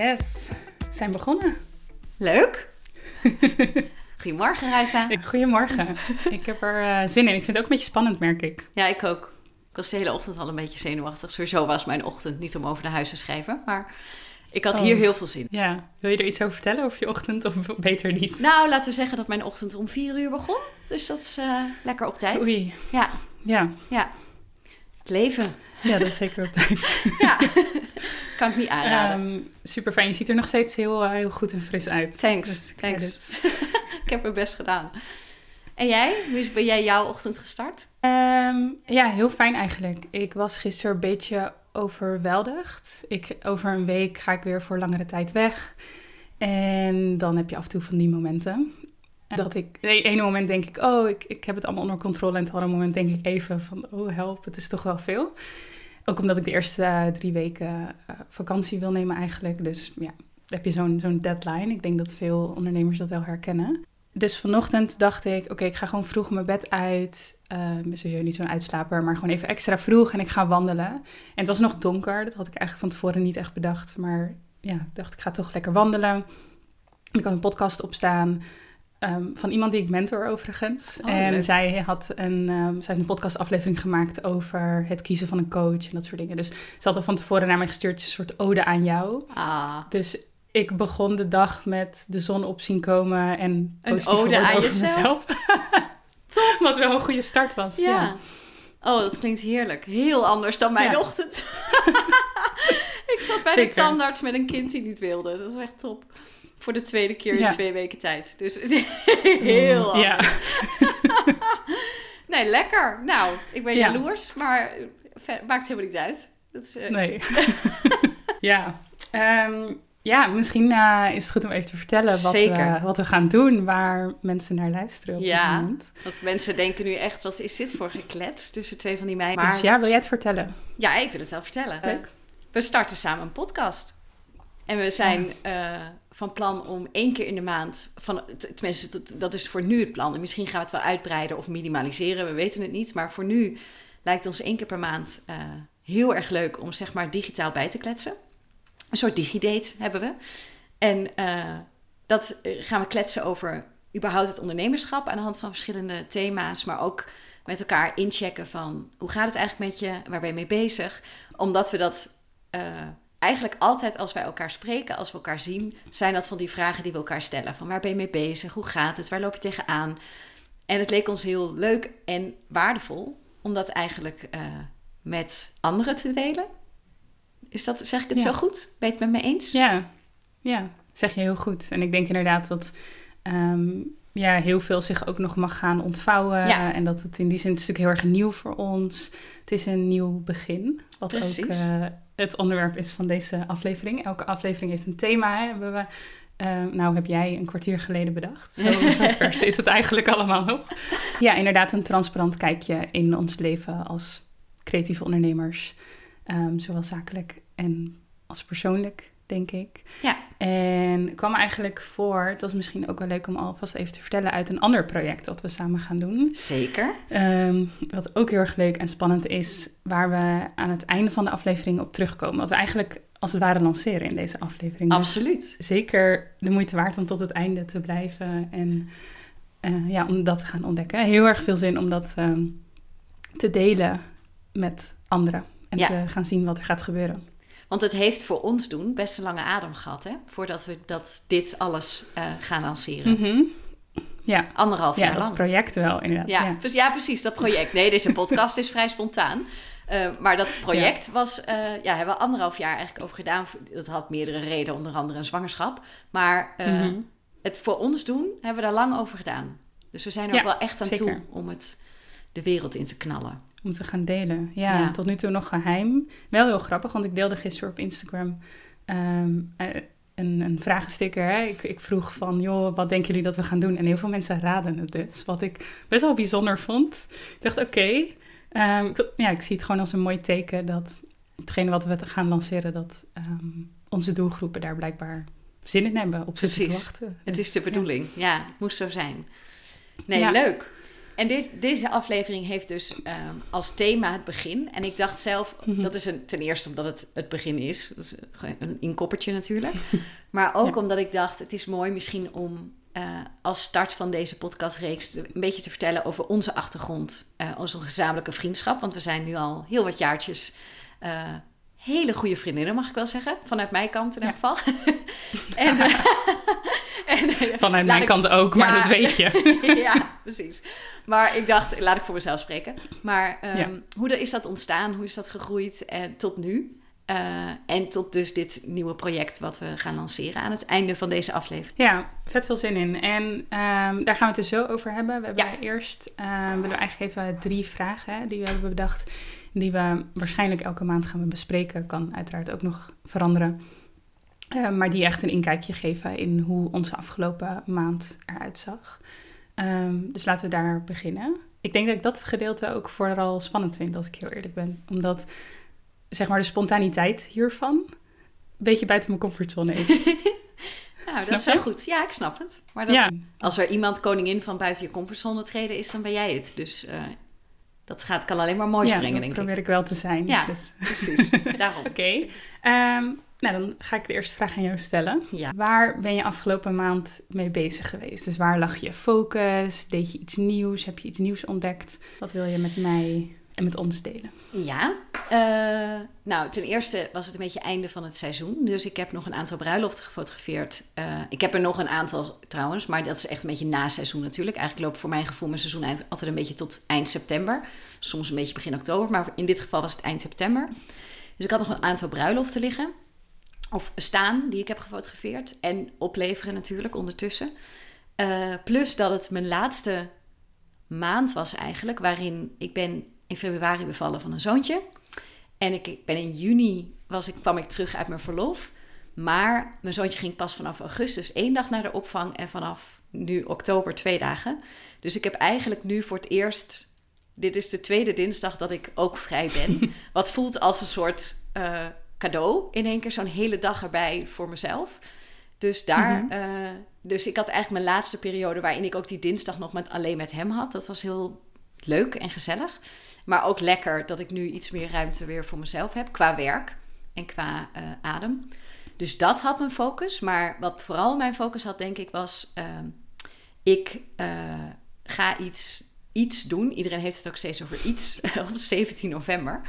Yes, we zijn begonnen. Leuk. Goedemorgen, Reisa. Goedemorgen. ik heb er uh, zin in. Ik vind het ook een beetje spannend, merk ik. Ja, ik ook. Ik was de hele ochtend al een beetje zenuwachtig. Sowieso was mijn ochtend niet om over naar huis te schrijven, maar ik had hier oh. heel veel zin in. Ja, wil je er iets over vertellen over je ochtend of beter niet? Nou, laten we zeggen dat mijn ochtend om vier uur begon. Dus dat is uh, lekker op tijd. Oei. Ja. Ja. Ja. Het leven. Ja, dat is zeker op tijd. ja, kan ik niet aanraden. Um, super fijn. Je ziet er nog steeds heel, uh, heel goed en fris uit. Thanks, dus thanks. ik heb mijn best gedaan. En jij? Hoe is ben jij jouw ochtend gestart? Um, ja, heel fijn eigenlijk. Ik was gisteren een beetje overweldigd. Ik, over een week ga ik weer voor langere tijd weg. En dan heb je af en toe van die momenten. Dat ik, het ene moment denk ik, oh, ik, ik heb het allemaal onder controle. En het andere moment denk ik even van, oh help, het is toch wel veel. Ook omdat ik de eerste uh, drie weken uh, vakantie wil nemen eigenlijk. Dus ja, heb je zo'n zo'n deadline. Ik denk dat veel ondernemers dat wel herkennen. Dus vanochtend dacht ik, oké, ik ga gewoon vroeg mijn bed uit. Uh, sowieso niet zo'n uitslaper, maar gewoon even extra vroeg en ik ga wandelen. En het was nog donker, dat had ik eigenlijk van tevoren niet echt bedacht. Maar ja, ik dacht, ik ga toch lekker wandelen. Ik had een podcast opstaan. Um, van iemand die ik mentor overigens. Oh, en zij had een, um, zij heeft een podcastaflevering gemaakt over het kiezen van een coach en dat soort dingen. Dus ze had er van tevoren naar mij gestuurd, een soort ode aan jou. Ah. Dus ik begon de dag met de zon op zien komen en positief ode aan over jezelf. mezelf. Top. Wat wel een goede start was. Ja. ja. Oh, dat klinkt heerlijk. Heel anders dan mijn ochtend. ik zat bij de tandarts met een kind die niet wilde. Dat is echt top. Voor de tweede keer in twee weken tijd. Dus heel mm. Ja. nee, lekker. Nou, ik ben jaloers, maar maakt helemaal niet uit. Dat is, uh... Nee. ja. Um, ja, misschien uh, is het goed om even te vertellen wat, we, wat we gaan doen, waar mensen naar luisteren op ja, dit moment. want mensen denken nu echt, wat is dit voor geklets tussen twee van die meiden? Maar... Dus ja, wil jij het vertellen? Ja, ik wil het wel vertellen. Leuk. We starten samen een podcast. En we zijn uh, van plan om één keer in de maand, van, tenminste dat is voor nu het plan. En misschien gaan we het wel uitbreiden of minimaliseren, we weten het niet. Maar voor nu lijkt ons één keer per maand uh, heel erg leuk om zeg maar digitaal bij te kletsen. Een soort digidate hebben we. En uh, dat eh, gaan we kletsen over überhaupt het ondernemerschap aan de hand van verschillende thema's, maar ook met elkaar inchecken van hoe gaat het eigenlijk met je, waar ben je mee bezig? Omdat we dat eigenlijk altijd als wij elkaar spreken, als we elkaar zien, zijn dat van die vragen die we elkaar stellen. Van waar ben je mee bezig? Hoe gaat het? Waar loop je tegenaan? En het leek ons heel leuk en waardevol om dat eigenlijk uh, met anderen te delen. Is dat, zeg ik het zo goed? Ben je het met me eens? Ja, ja, zeg je heel goed. En ik denk inderdaad dat um, ja, heel veel zich ook nog mag gaan ontvouwen. Ja. En dat het in die zin is natuurlijk heel erg nieuw voor ons. Het is een nieuw begin. Wat Precies. ook uh, het onderwerp is van deze aflevering. Elke aflevering heeft een thema. Hè? Hebben we, uh, nou, heb jij een kwartier geleden bedacht. Zo, zo vers is het eigenlijk allemaal nog. Ja, inderdaad, een transparant kijkje in ons leven als creatieve ondernemers. Um, zowel zakelijk en als persoonlijk, denk ik. Ja. En kwam eigenlijk voor, het was misschien ook wel leuk om alvast even te vertellen, uit een ander project dat we samen gaan doen. Zeker. Um, wat ook heel erg leuk en spannend is, waar we aan het einde van de aflevering op terugkomen. Wat we eigenlijk als het ware lanceren in deze aflevering. Dus Absoluut. zeker de moeite waard om tot het einde te blijven en uh, ja, om dat te gaan ontdekken. Heel erg veel zin om dat um, te delen met anderen en te gaan zien wat er gaat gebeuren. Want het heeft voor ons doen best een lange adem gehad, hè? Voordat we dat, dit alles uh, gaan lanceren. Mm -hmm. Ja. Anderhalf jaar ja, lang. dat project wel, inderdaad. Ja, ja. Dus, ja, precies, dat project. Nee, deze podcast is vrij spontaan. Uh, maar dat project ja. was, uh, ja, hebben we anderhalf jaar eigenlijk over gedaan. Dat had meerdere redenen, onder andere een zwangerschap. Maar mm -hmm. het voor ons doen, hebben we daar lang over gedaan. Dus we zijn er ook wel echt aan zeker. toe om het de wereld in te knallen om te gaan delen. Ja, tot nu toe nog geheim. Wel heel grappig, want ik deelde gisteren op Instagram um, een, een vragensticker. Hè? Ik, ik, vroeg van, joh, wat denken jullie dat we gaan doen? En heel veel mensen raden het dus, wat ik best wel bijzonder vond. Ik dacht, oké, okay, um, ja, ik zie het gewoon als een mooi teken dat hetgene wat we gaan lanceren, dat um, onze doelgroepen daar blijkbaar zin in hebben, op te wachten. Het is de bedoeling, ja. ja, het moest zo zijn. Nee, leuk. En dit, deze aflevering heeft dus ehm, als thema het begin. En ik dacht zelf, Mhm. dat is een, ten eerste omdat het het begin is. Dus een inkoppertje natuurlijk. Maar ook Ja. omdat ik dacht, het is mooi misschien om eh, als start van deze podcastreeks te- een beetje te vertellen over onze achtergrond. eh, onze gezamenlijke vriendschap. Want we zijn nu al heel wat jaartjes hele goede vriendinnen, mag ik wel zeggen. Vanuit mijn kant in Ja. ieder geval. en, en, eh, Vanuit mijn ik- kant ook, maar Ja. dat weet je. ja, precies. Maar ik dacht, laat ik voor mezelf spreken. Maar ehm, Ja. hoe is dat ontstaan? Hoe is dat gegroeid en tot nu? Eh, en tot dus dit nieuwe project wat we gaan lanceren aan het einde van deze aflevering. Ja, vet veel zin in. En ehm, daar gaan we het dus zo over hebben. We hebben Ja. eerst ehm, willen we eigenlijk even drie vragen hè, die we hebben bedacht. Die we waarschijnlijk elke maand gaan we bespreken. Kan uiteraard ook nog veranderen. Eh, maar die echt een inkijkje geven in hoe onze afgelopen maand eruit zag. Ehm, dus laten we daar beginnen. Ik denk dat ik dat gedeelte ook vooral spannend vind, als ik heel eerlijk ben. Omdat, zeg maar, de spontaniteit hiervan een beetje buiten mijn comfortzone is. Nou, dat is wel je? goed. Ja, ik snap het. Maar dat, ja, als er iemand koningin van buiten je comfortzone treden is, dan ben jij het. Dus eh, dat gaat, kan alleen maar mooi ja, springen, dat denk ik. probeer ik wel te zijn. Ja. Dus. Precies, daarom. Oké, ehm, nou dan ga ik de eerste vraag aan jou stellen. Ja. Waar ben je afgelopen maand mee bezig geweest? Dus waar lag je focus? Deed je iets nieuws? Heb je iets nieuws ontdekt? Wat wil je met mij en met ons delen? Ja, eh, nou ten eerste was het een beetje einde van het seizoen. Dus ik heb nog een aantal bruiloften gefotografeerd. Eh, ik heb er nog een aantal trouwens, maar dat is echt een beetje na seizoen natuurlijk. Eigenlijk loopt voor mijn gevoel mijn seizoen altijd een beetje tot eind september. Soms een beetje begin oktober, maar in dit geval was het eind september. Dus ik had nog een aantal bruiloften liggen. Of staan, die ik heb gefotografeerd. En opleveren natuurlijk ondertussen. Eh, plus dat het mijn laatste maand was eigenlijk, waarin ik ben in februari bevallen van een zoontje. En ik, ik ben in juni was ik, kwam ik terug uit mijn verlof. Maar mijn zoontje ging pas vanaf augustus één dag naar de opvang en vanaf nu oktober twee dagen. Dus ik heb eigenlijk nu voor het eerst. Dit is de tweede dinsdag dat ik ook vrij ben. Wat voelt als een soort eh, cadeau. In één keer zo'n hele dag erbij voor mezelf. Dus daar. Mhm. eh, dus ik had eigenlijk mijn laatste periode waarin ik ook die dinsdag nog met, alleen met hem had. Dat was heel leuk en gezellig. Maar ook lekker dat ik nu iets meer ruimte weer voor mezelf heb. Qua werk en qua eh, adem. Dus dat had mijn focus. Maar wat vooral mijn focus had, denk ik, was... ehm, ik eh, ga iets, iets doen. Iedereen heeft het ook steeds over iets. op 17 november.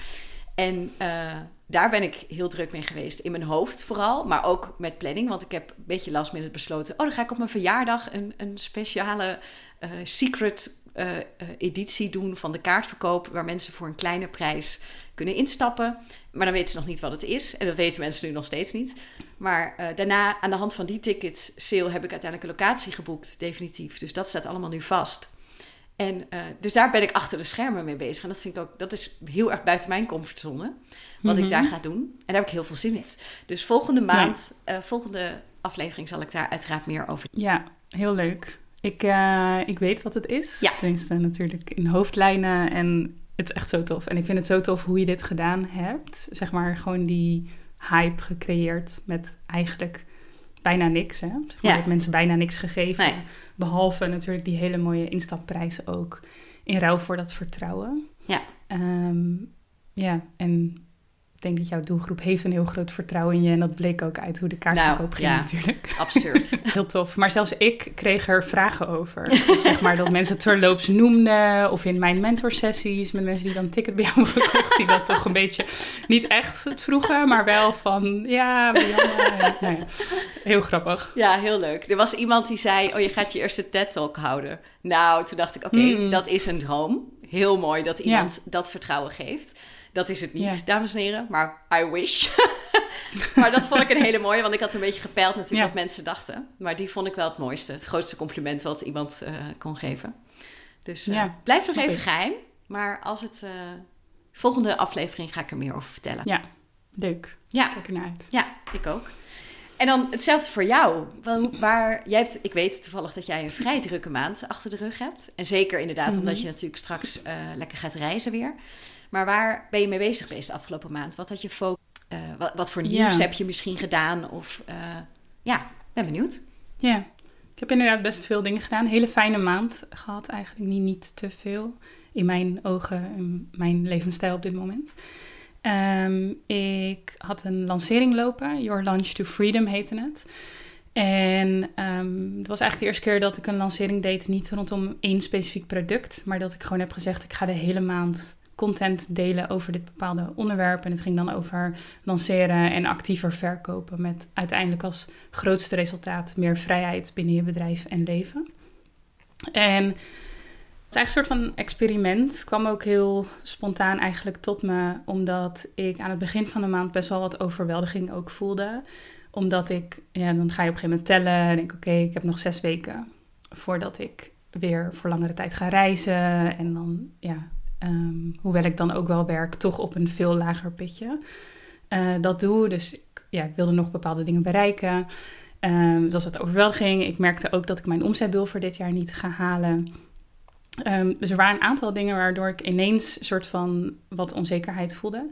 En eh, daar ben ik heel druk mee geweest. In mijn hoofd vooral, maar ook met planning. Want ik heb een beetje last minute besloten... oh, dan ga ik op mijn verjaardag een, een speciale eh, secret eh, eh, editie doen... van de kaartverkoop... waar mensen voor een kleine prijs kunnen instappen. Maar dan weten ze nog niet wat het is. En dat weten mensen nu nog steeds niet. Maar eh, daarna, aan de hand van die ticket sale... heb ik uiteindelijk een locatie geboekt, definitief. Dus dat staat allemaal nu vast. En dus daar ben ik achter de schermen mee bezig. En dat vind ik ook, dat is heel erg buiten mijn comfortzone. Wat ik Mhm. daar ga doen. En daar heb ik heel veel zin in. Dus volgende maand, volgende aflevering zal ik daar uiteraard meer over. Ja, heel leuk. Ik, eh, ik weet wat het is. Ja. Tenminste, natuurlijk in hoofdlijnen. En het is echt zo tof. En ik vind het zo tof hoe je dit gedaan hebt. Zeg maar gewoon die hype gecreëerd met eigenlijk bijna niks. Hè? Zeg maar, Ja. Mensen bijna niks gegeven. Nee. Behalve natuurlijk die hele mooie instapprijzen ook. In ruil voor dat vertrouwen. Ja. Ehm, ja, en denk dat jouw doelgroep heeft een heel groot vertrouwen in je. En dat bleek ook uit hoe de kaartverkoop Nou, ging ja. natuurlijk. Absurd. Heel tof. Maar zelfs ik kreeg er vragen over. Of zeg maar dat mensen het terloops noemden. Of in mijn mentorsessies met mensen die dan een ticket bij jou hebben gekocht. Die dat toch een beetje niet echt het vroegen. Maar wel van ja, ja, nou ja. Heel grappig. ja, heel leuk. Er was iemand die zei, oh je gaat je eerste TED-talk houden. Nou, toen dacht ik, oké, Mm. dat is een droom. Heel mooi dat iemand dat vertrouwen geeft. Dat is het niet, Ja. dames en heren, maar I wish. maar dat vond ik een hele mooie, want ik had een beetje gepeild natuurlijk wat mensen dachten. Maar die vond ik wel het mooiste, het grootste compliment wat iemand eh, kon geven. Dus eh, blijf nog even ik. geheim. Maar als het... eh, volgende aflevering ga ik er meer over vertellen. Ja, leuk. Ja, Kijk ernaar uit. ja, ik ook. En dan hetzelfde voor jou. Waar, jij hebt, ik weet toevallig dat jij een vrij drukke maand achter de rug hebt. En zeker inderdaad, Mhm. omdat je natuurlijk straks lekker gaat reizen weer. Maar waar ben je mee bezig geweest de afgelopen maand? Wat had je focus? eh, wat, wat voor Ja. nieuws heb je misschien gedaan? Of eh, ja, ben benieuwd. Ja. heb inderdaad best veel dingen gedaan. Hele fijne maand gehad eigenlijk. Niet, niet te veel in mijn ogen, in mijn levensstijl op dit moment. Ehm, ik had een lancering lopen. Your Launch to Freedom heette het. En um, het was eigenlijk de eerste keer dat ik een lancering deed, niet rondom één specifiek product, maar dat ik gewoon heb gezegd: ik ga de hele maand content delen over dit bepaalde onderwerp. En het ging dan over lanceren en actiever verkopen, met uiteindelijk als grootste resultaat meer vrijheid binnen je bedrijf en leven. En het is eigenlijk een soort van experiment. Het kwam ook heel spontaan eigenlijk tot me, omdat ik aan het begin van de maand best wel wat overweldiging ook voelde omdat ik, ja, dan ga je op een gegeven moment tellen en denk oké, ik heb nog zes weken voordat ik weer voor langere tijd ga reizen. En dan, ja, um, hoewel ik dan ook wel werk, toch op een veel lager pitje. Uh, dat doe, dus ja, ik wilde nog bepaalde dingen bereiken. Um, dat was wat overweldiging. Ik merkte ook dat ik mijn omzetdoel voor dit jaar niet ga halen. Um, dus er waren een aantal dingen waardoor ik ineens een soort van wat onzekerheid voelde.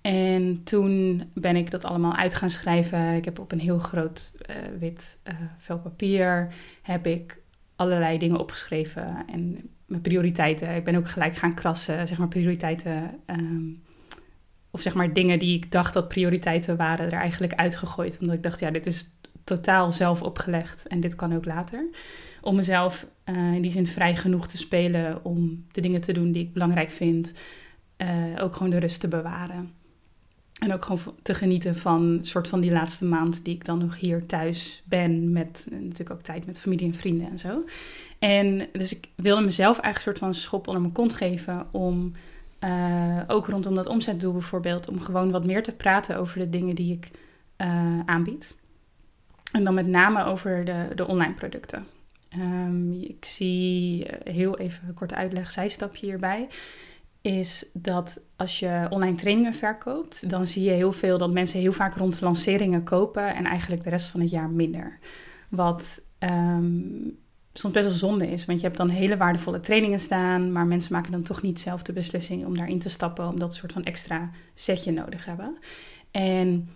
En toen ben ik dat allemaal uit gaan schrijven. Ik heb op een heel groot uh, wit uh, vel papier heb ik allerlei dingen opgeschreven en mijn prioriteiten. Ik ben ook gelijk gaan krassen, zeg maar prioriteiten. Um, of zeg maar dingen die ik dacht dat prioriteiten waren, er eigenlijk uitgegooid. Omdat ik dacht, ja, dit is totaal zelf opgelegd en dit kan ook later. Om mezelf uh, in die zin vrij genoeg te spelen om de dingen te doen die ik belangrijk vind. ook gewoon de rust te bewaren. En ook gewoon te genieten van soort van die laatste maand die ik dan nog hier thuis ben. Met natuurlijk ook tijd met familie en vrienden en zo. En dus ik wilde mezelf eigenlijk een soort van schop onder mijn kont geven om uh, ook rondom dat omzetdoel bijvoorbeeld, om gewoon wat meer te praten over de dingen die ik uh, aanbied. En dan met name over de, de online producten. Um, ik zie eh, heel even een korte uitleg, zijstapje hierbij is dat als je online trainingen verkoopt, dan zie je heel veel dat mensen heel vaak rond lanceringen kopen en eigenlijk de rest van het jaar minder. Wat um, soms best wel zonde is, want je hebt dan hele waardevolle trainingen staan, maar mensen maken dan toch niet zelf de beslissing om daarin te stappen, omdat ze een soort van extra setje nodig hebben. En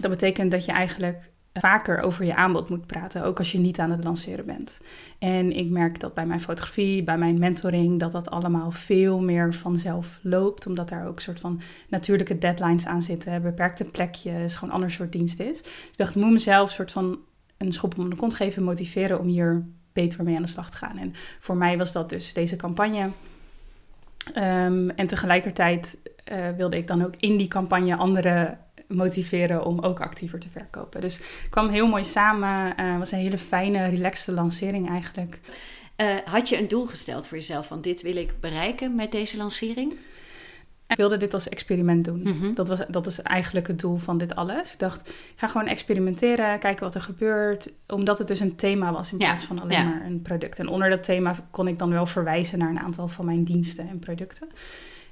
dat betekent dat je eigenlijk vaker over je aanbod moet praten, ook als je niet aan het lanceren bent. En ik merk dat bij mijn fotografie, bij mijn mentoring, dat dat allemaal veel meer vanzelf loopt, omdat daar ook een soort van natuurlijke deadlines aan zitten, beperkte plekjes, gewoon een ander soort dienst is. Dus ik dacht, ik moet mezelf een soort van een schop om de kont geven, motiveren om hier beter mee aan de slag te gaan. En voor mij was dat dus deze campagne. Um, en tegelijkertijd uh, wilde ik dan ook in die campagne andere motiveren om ook actiever te verkopen. Dus kwam heel mooi samen. Het uh, was een hele fijne, relaxte lancering eigenlijk. Uh, had je een doel gesteld voor jezelf van dit wil ik bereiken met deze lancering? Ik wilde dit als experiment doen. Mm -hmm. dat, was, dat is eigenlijk het doel van dit alles. Ik dacht, ik ga gewoon experimenteren, kijken wat er gebeurt. Omdat het dus een thema was in plaats ja. van alleen ja. maar een product. En onder dat thema kon ik dan wel verwijzen naar een aantal van mijn diensten en producten.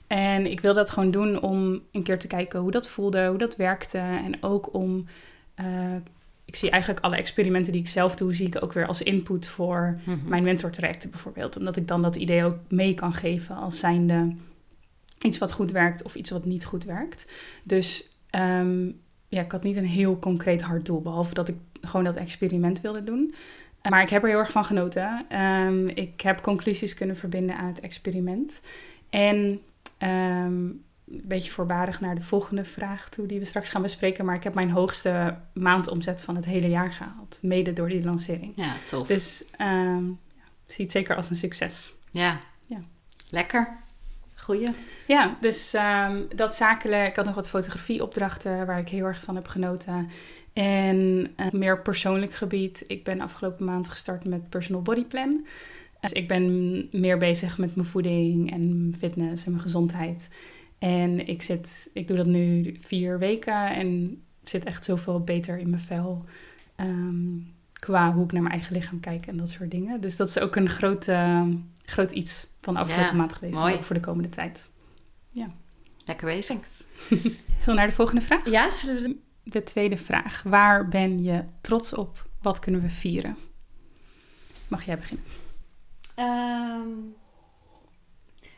En ik wil dat gewoon doen om een keer te kijken hoe dat voelde, hoe dat werkte. En ook om. Uh, ik zie eigenlijk alle experimenten die ik zelf doe, zie ik ook weer als input voor mm -hmm. mijn mentortrajecten bijvoorbeeld. Omdat ik dan dat idee ook mee kan geven als zijnde iets wat goed werkt of iets wat niet goed werkt. Dus um, ja, ik had niet een heel concreet hard doel, behalve dat ik gewoon dat experiment wilde doen. Maar ik heb er heel erg van genoten. Um, ik heb conclusies kunnen verbinden aan het experiment. En Um, een beetje voorbarig naar de volgende vraag toe die we straks gaan bespreken. Maar ik heb mijn hoogste maandomzet van het hele jaar gehaald. Mede door die lancering. Ja, tof. Dus um, ja, zie het zeker als een succes. Ja. ja. Lekker. Ja, dus um, dat zakelijk. Ik had nog wat fotografieopdrachten waar ik heel erg van heb genoten. En een meer persoonlijk gebied. Ik ben afgelopen maand gestart met Personal Body Plan. Dus ik ben meer bezig met mijn voeding en fitness en mijn gezondheid. En ik, zit, ik doe dat nu vier weken en zit echt zoveel beter in mijn vel. Um, qua hoe ik naar mijn eigen lichaam kijk en dat soort dingen. Dus dat is ook een groot, uh, groot iets van de afgelopen ja, maand geweest. Mooi. voor de komende tijd. Ja. Lekker bezig. Zullen we naar de volgende vraag? Ja, zullen we... De tweede vraag. Waar ben je trots op? Wat kunnen we vieren? Mag jij beginnen? Um,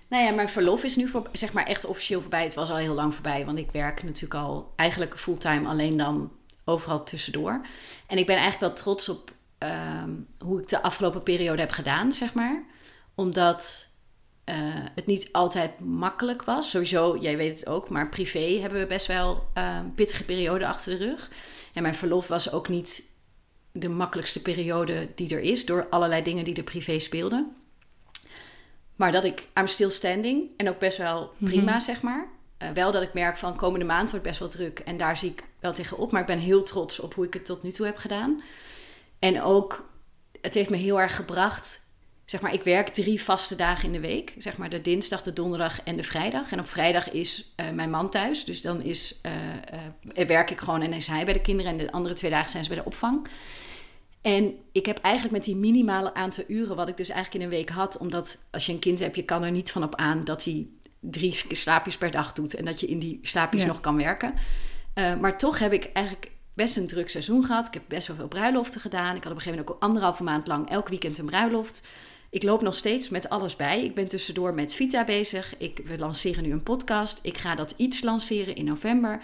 nou ja, mijn verlof is nu voor, zeg maar echt officieel voorbij. Het was al heel lang voorbij, want ik werk natuurlijk al eigenlijk fulltime, alleen dan overal tussendoor. En ik ben eigenlijk wel trots op ehm, hoe ik de afgelopen periode heb gedaan, zeg maar. Omdat uh, het niet altijd makkelijk was. Sowieso, jij weet het ook, maar privé hebben we best wel uh, pittige periode achter de rug. En mijn verlof was ook niet de makkelijkste periode die er is, door allerlei dingen die er privé speelden. Maar dat ik, I'm still standing en ook best wel prima, mhm. zeg maar. Uh, wel dat ik merk van komende maand wordt best wel druk en daar zie ik wel tegenop. Maar ik ben heel trots op hoe ik het tot nu toe heb gedaan. En ook, het heeft me heel erg gebracht zeg maar, ik werk drie vaste dagen in de week. Zeg maar de dinsdag, de donderdag en de vrijdag. En op vrijdag is uh, mijn man thuis. Dus dan is, uh, werk ik gewoon en is hij bij de kinderen. En de andere twee dagen zijn ze bij de opvang. En ik heb eigenlijk met die minimale aantal uren, wat ik dus eigenlijk in een week had, omdat als je een kind hebt, je kan er niet van op aan dat hij drie slaapjes per dag doet en dat je in die slaapjes nog kan werken. maar toch heb ik eigenlijk best een druk seizoen gehad. Ik heb best wel veel bruiloften gedaan. Ik had op een gegeven moment ook anderhalve maand lang elk weekend een bruiloft. Ik loop nog steeds met alles bij. Ik ben tussendoor met Vita bezig. Ik, we lanceren nu een podcast. Ik ga dat iets lanceren in november.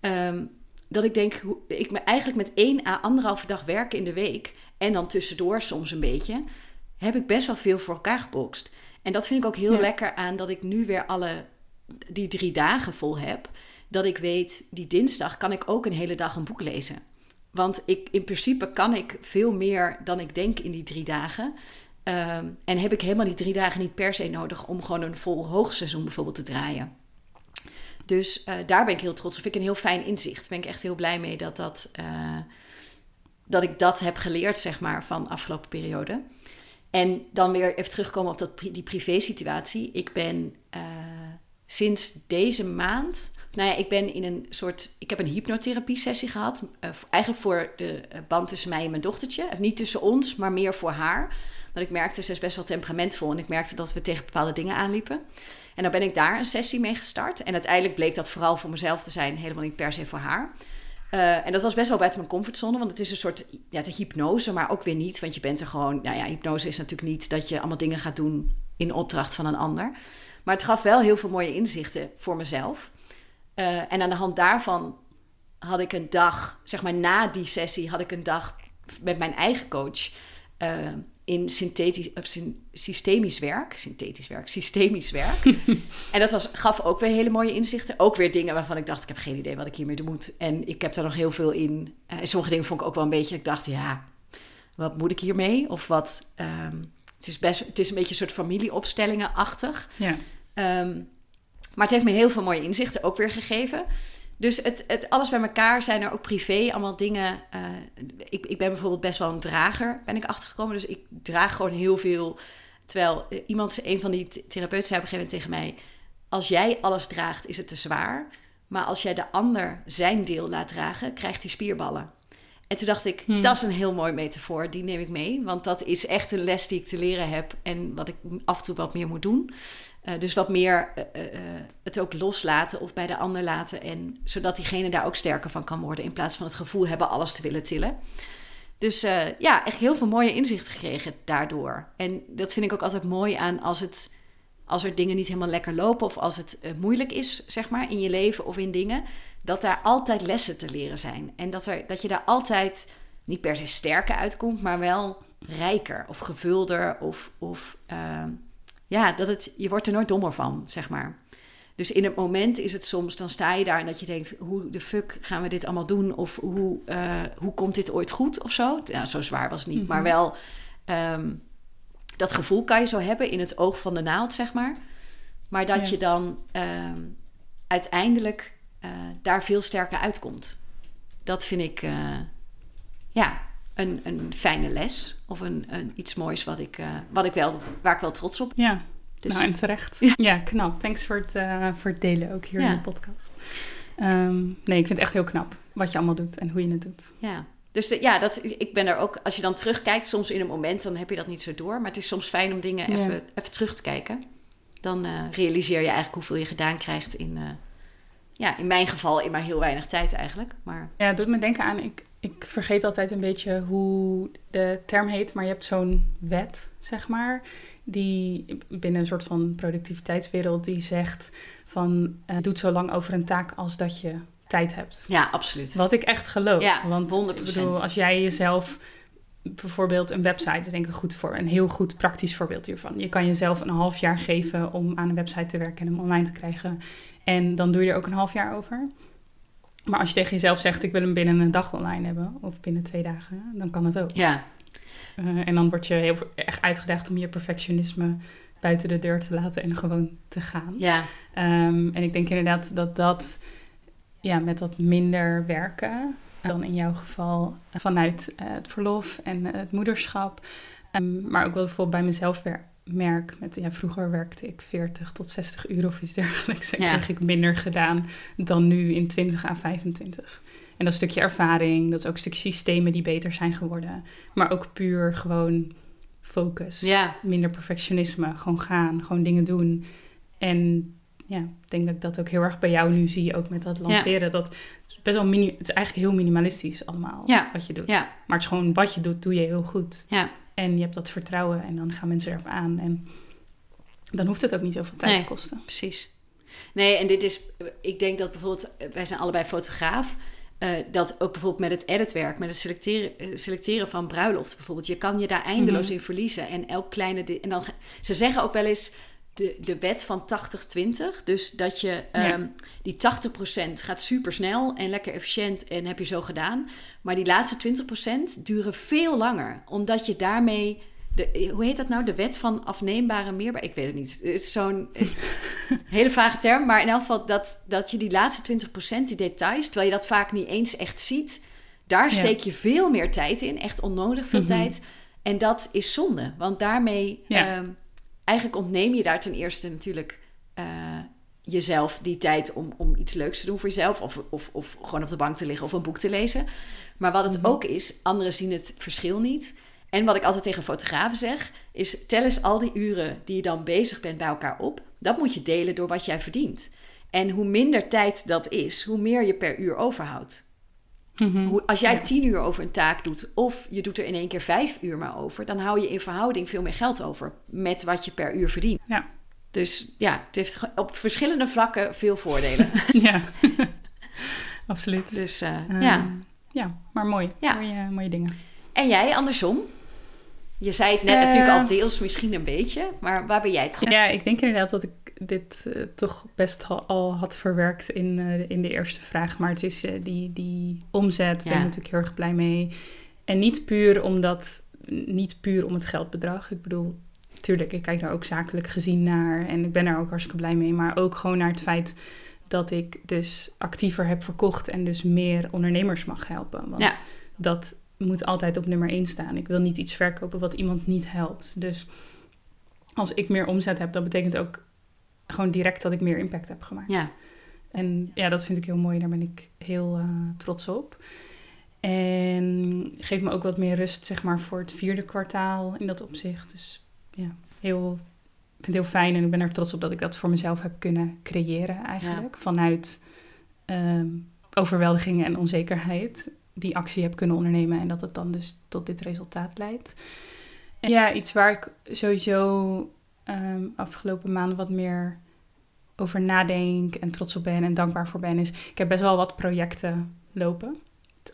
Ehm, dat ik denk, ik me eigenlijk met één à anderhalve dag werken in de week. En dan tussendoor soms een beetje. Heb ik best wel veel voor elkaar gebokst. En dat vind ik ook heel lekker aan dat ik nu weer alle die drie dagen vol heb. Dat ik weet, die dinsdag kan ik ook een hele dag een boek lezen. Want ik, in principe kan ik veel meer dan ik denk in die drie dagen. Ehm, en heb ik helemaal die drie dagen niet per se nodig om gewoon een vol hoogseizoen bijvoorbeeld te draaien. Dus uh, daar ben ik heel trots op. Vind ik een heel fijn inzicht. Ben ik echt heel blij mee dat, dat, uh, dat ik dat heb geleerd, zeg maar, van de afgelopen periode. En dan weer even terugkomen op dat, die privé-situatie. Ik ben uh, sinds deze maand. Nou ja, ik ben in een soort. Ik heb een hypnotherapie-sessie gehad. eigenlijk voor de band tussen mij en mijn dochtertje. Niet tussen ons, maar meer voor haar. Want ik merkte, ze is best wel temperamentvol. En ik merkte dat we tegen bepaalde dingen aanliepen. En dan ben ik daar een sessie mee gestart. En uiteindelijk bleek dat vooral voor mezelf te zijn, helemaal niet per se voor haar. Uh, en dat was best wel buiten mijn comfortzone, want het is een soort ja, de hypnose, maar ook weer niet. Want je bent er gewoon, nou ja, hypnose is natuurlijk niet dat je allemaal dingen gaat doen in opdracht van een ander. Maar het gaf wel heel veel mooie inzichten voor mezelf. Uh, en aan de hand daarvan had ik een dag, zeg maar na die sessie, had ik een dag met mijn eigen coach. Uh, in synthetisch, of systemisch werk. Synthetisch werk, systemisch werk. en dat was, gaf ook weer hele mooie inzichten. Ook weer dingen waarvan ik dacht, ik heb geen idee wat ik hiermee moet. En ik heb daar nog heel veel in. Uh, sommige dingen vond ik ook wel een beetje, ik dacht, ja, wat moet ik hiermee? Of wat, um, het is best, het is een beetje een soort familieopstellingen-achtig. Ja. Um, maar het heeft me heel veel mooie inzichten ook weer gegeven. Dus het, het, alles bij elkaar zijn er ook privé allemaal dingen. Uh, ik, ik ben bijvoorbeeld best wel een drager, ben ik achtergekomen. Dus ik draag gewoon heel veel. Terwijl uh, iemand, een van die therapeuten zei op een gegeven moment tegen mij... als jij alles draagt, is het te zwaar. Maar als jij de ander zijn deel laat dragen, krijgt hij spierballen. En toen dacht ik, hmm. dat is een heel mooi metafoor, die neem ik mee. Want dat is echt een les die ik te leren heb en wat ik af en toe wat meer moet doen. Uh, dus wat meer uh, uh, het ook loslaten of bij de ander laten. En, zodat diegene daar ook sterker van kan worden. In plaats van het gevoel hebben alles te willen tillen. Dus ja, echt heel veel mooie inzichten gekregen daardoor. En dat vind ik ook altijd mooi aan als, het, als er dingen niet helemaal lekker lopen. Of als het moeilijk is, zeg maar, in je leven of in dingen. Dat daar altijd lessen te leren zijn. En dat, er, dat je daar altijd niet per se sterker uitkomt, maar wel rijker of gevulder of. of ehm, ja, dat het, je wordt er nooit dommer van, zeg maar. Dus in het moment is het soms, dan sta je daar en dat je denkt: hoe de fuck gaan we dit allemaal doen? Of hoe, uh, hoe komt dit ooit goed of zo? Ja, zo zwaar was het niet, maar mhm. wel um, dat gevoel kan je zo hebben in het oog van de naald, zeg maar. Maar dat je dan um, uiteindelijk uh, daar veel sterker uitkomt. Dat vind ik, uh, ja, een, een fijne les of een, een iets moois wat ik, uh, wat ik wel, waar ik wel trots op Ja, dus, nou en terecht. Ja. knap. Thanks voor het, uh, voor het delen ook hier in de podcast. Um, nee, ik vind het echt heel knap wat je allemaal doet en hoe je het doet. Ja, dus de, ja, dat, ik ben er ook, als je dan terugkijkt, soms in een moment, dan heb je dat niet zo door. Maar het is soms fijn om dingen even, even terug te kijken. Dan uh, realiseer je eigenlijk hoeveel je gedaan krijgt in, ja, in mijn geval in maar heel weinig tijd eigenlijk. Maar... Ja, het doet me denken aan, ik, ik vergeet altijd een beetje hoe de term heet, maar je hebt zo'n wet, zeg maar, die binnen een soort van productiviteitswereld die zegt van uh, doe zo lang over een taak als dat je tijd hebt. Ja, absoluut. Wat ik echt geloof. Ja, want 100%. Ik bedoel, als jij jezelf bijvoorbeeld een website is denk ik goed voor. Een heel goed praktisch voorbeeld hiervan. Je kan jezelf een half jaar geven om aan een website te werken en hem online te krijgen. En dan doe je er ook een half jaar over. Maar als je tegen jezelf zegt, ik wil hem binnen een dag online hebben, of binnen twee dagen, dan kan het ook. Ja. Uh, en dan word je heel erg uitgedaagd om je perfectionisme buiten de deur te laten en gewoon te gaan. Ja. Um, en ik denk inderdaad dat dat ja, met dat minder werken, dan in jouw geval vanuit uh, het verlof en het moederschap, um, maar ook wel bijvoorbeeld bij mezelf merk. Met, ja, vroeger werkte ik 40 tot 60 uur of iets dergelijks. En ja. kreeg ik minder gedaan dan nu in 20 à 25. En dat stukje ervaring, dat is ook een stukje systemen die beter zijn geworden. Maar ook puur gewoon focus. Ja. Minder perfectionisme. Gewoon gaan, gewoon dingen doen. En ja, ik denk dat ik dat ook heel erg bij jou nu zie, ook met dat lanceren. Ja. Dat is best wel mini, het is eigenlijk heel minimalistisch allemaal ja. wat je doet. Ja. Maar het is gewoon wat je doet, doe je heel goed. Ja. En je hebt dat vertrouwen en dan gaan mensen erop aan. En dan hoeft het ook niet zoveel tijd nee, te kosten. Precies. Nee, en dit is, ik denk dat bijvoorbeeld, wij zijn allebei fotograaf. Uh, dat ook bijvoorbeeld met het editwerk, met het selecteren, selecteren van bruiloft bijvoorbeeld. Je kan je daar eindeloos mm -hmm. in verliezen. En elk kleine. En dan, ze zeggen ook wel eens de, de wet van 80-20. Dus dat je ja. um, die 80% gaat super snel en lekker efficiënt en heb je zo gedaan. Maar die laatste 20% duren veel langer. Omdat je daarmee. De, hoe heet dat nou? De wet van afneembare meerbaar. Ik weet het niet. Het is zo'n hele vage term. Maar in elk geval dat, dat je die laatste 20%, die details, terwijl je dat vaak niet eens echt ziet, daar ja. steek je veel meer tijd in. Echt onnodig veel mm -hmm. tijd. En dat is zonde. Want daarmee. Ja. Um, eigenlijk ontneem je daar ten eerste natuurlijk uh, jezelf die tijd om, om iets leuks te doen voor jezelf. Of, of, of gewoon op de bank te liggen of een boek te lezen. Maar wat het Mhm. ook is, anderen zien het verschil niet. En wat ik altijd tegen fotografen zeg, is tel eens al die uren die je dan bezig bent bij elkaar op. Dat moet je delen door wat jij verdient. En hoe minder tijd dat is, hoe meer je per uur overhoudt. Mhm. Als jij tien uur over een taak doet, of je doet er in één keer vijf uur maar over, dan hou je in verhouding veel meer geld over met wat je per uur verdient. Ja. Dus ja, het heeft op verschillende vlakken veel voordelen. ja. Absoluut. dus eh, Ehm, ja. Ja, maar mooi. Ja. Mooie, mooie dingen. En jij andersom? Je zei het net Eh. natuurlijk al deels, misschien een beetje, maar waar ben jij terug? Ja, ik denk inderdaad dat ik dit eh, toch best al, al had verwerkt in, eh, in de eerste vraag. Maar het is eh, die, die omzet, ben Ja. ik natuurlijk heel erg blij mee. En niet puur omdat, niet puur om het geldbedrag. Ik bedoel, tuurlijk, ik kijk daar ook zakelijk gezien naar. En ik ben daar ook hartstikke blij mee. Maar ook gewoon naar het feit dat ik dus actiever heb verkocht. En dus meer ondernemers mag helpen. Want Ja. dat moet altijd op nummer 1 staan. Ik wil niet iets verkopen wat iemand niet helpt. Dus als ik meer omzet heb, dat betekent ook gewoon direct dat ik meer impact heb gemaakt. Ja, En ja, dat vind ik heel mooi. Daar ben ik heel eh, trots op. En geeft me ook wat meer rust, zeg maar, voor het vierde kwartaal in dat opzicht. Dus ja, heel, ik vind het heel fijn en ik ben er trots op dat ik dat voor mezelf heb kunnen creëren eigenlijk. Vanuit ehm, overweldiging en onzekerheid die actie heb kunnen ondernemen en dat het dan dus tot dit resultaat leidt. En ja, iets waar ik sowieso ehm, afgelopen maanden wat meer over nadenk en trots op ben en dankbaar voor ben, is ik heb best wel wat projecten lopen.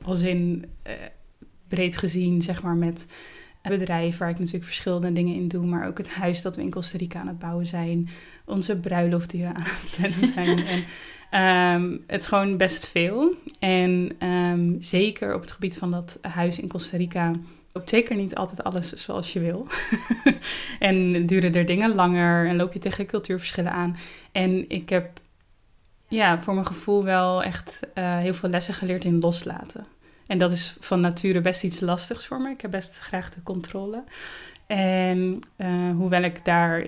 Als in eh, breed gezien, zeg maar, met een bedrijf waar ik natuurlijk verschillende dingen in doe, maar ook het huis dat we in Costa Rica aan het bouwen zijn, onze bruiloft die we aan het plannen zijn. en ehm, het is gewoon best veel. En ehm, zeker op het gebied van dat huis in Costa Rica loopt zeker niet altijd alles zoals je wil. en duren er dingen langer en loop je tegen cultuurverschillen aan. En ik heb ja, voor mijn gevoel wel echt eh, heel veel lessen geleerd in loslaten. En dat is van nature best iets lastigs voor me. Ik heb best graag de controle. En eh, hoewel ik daar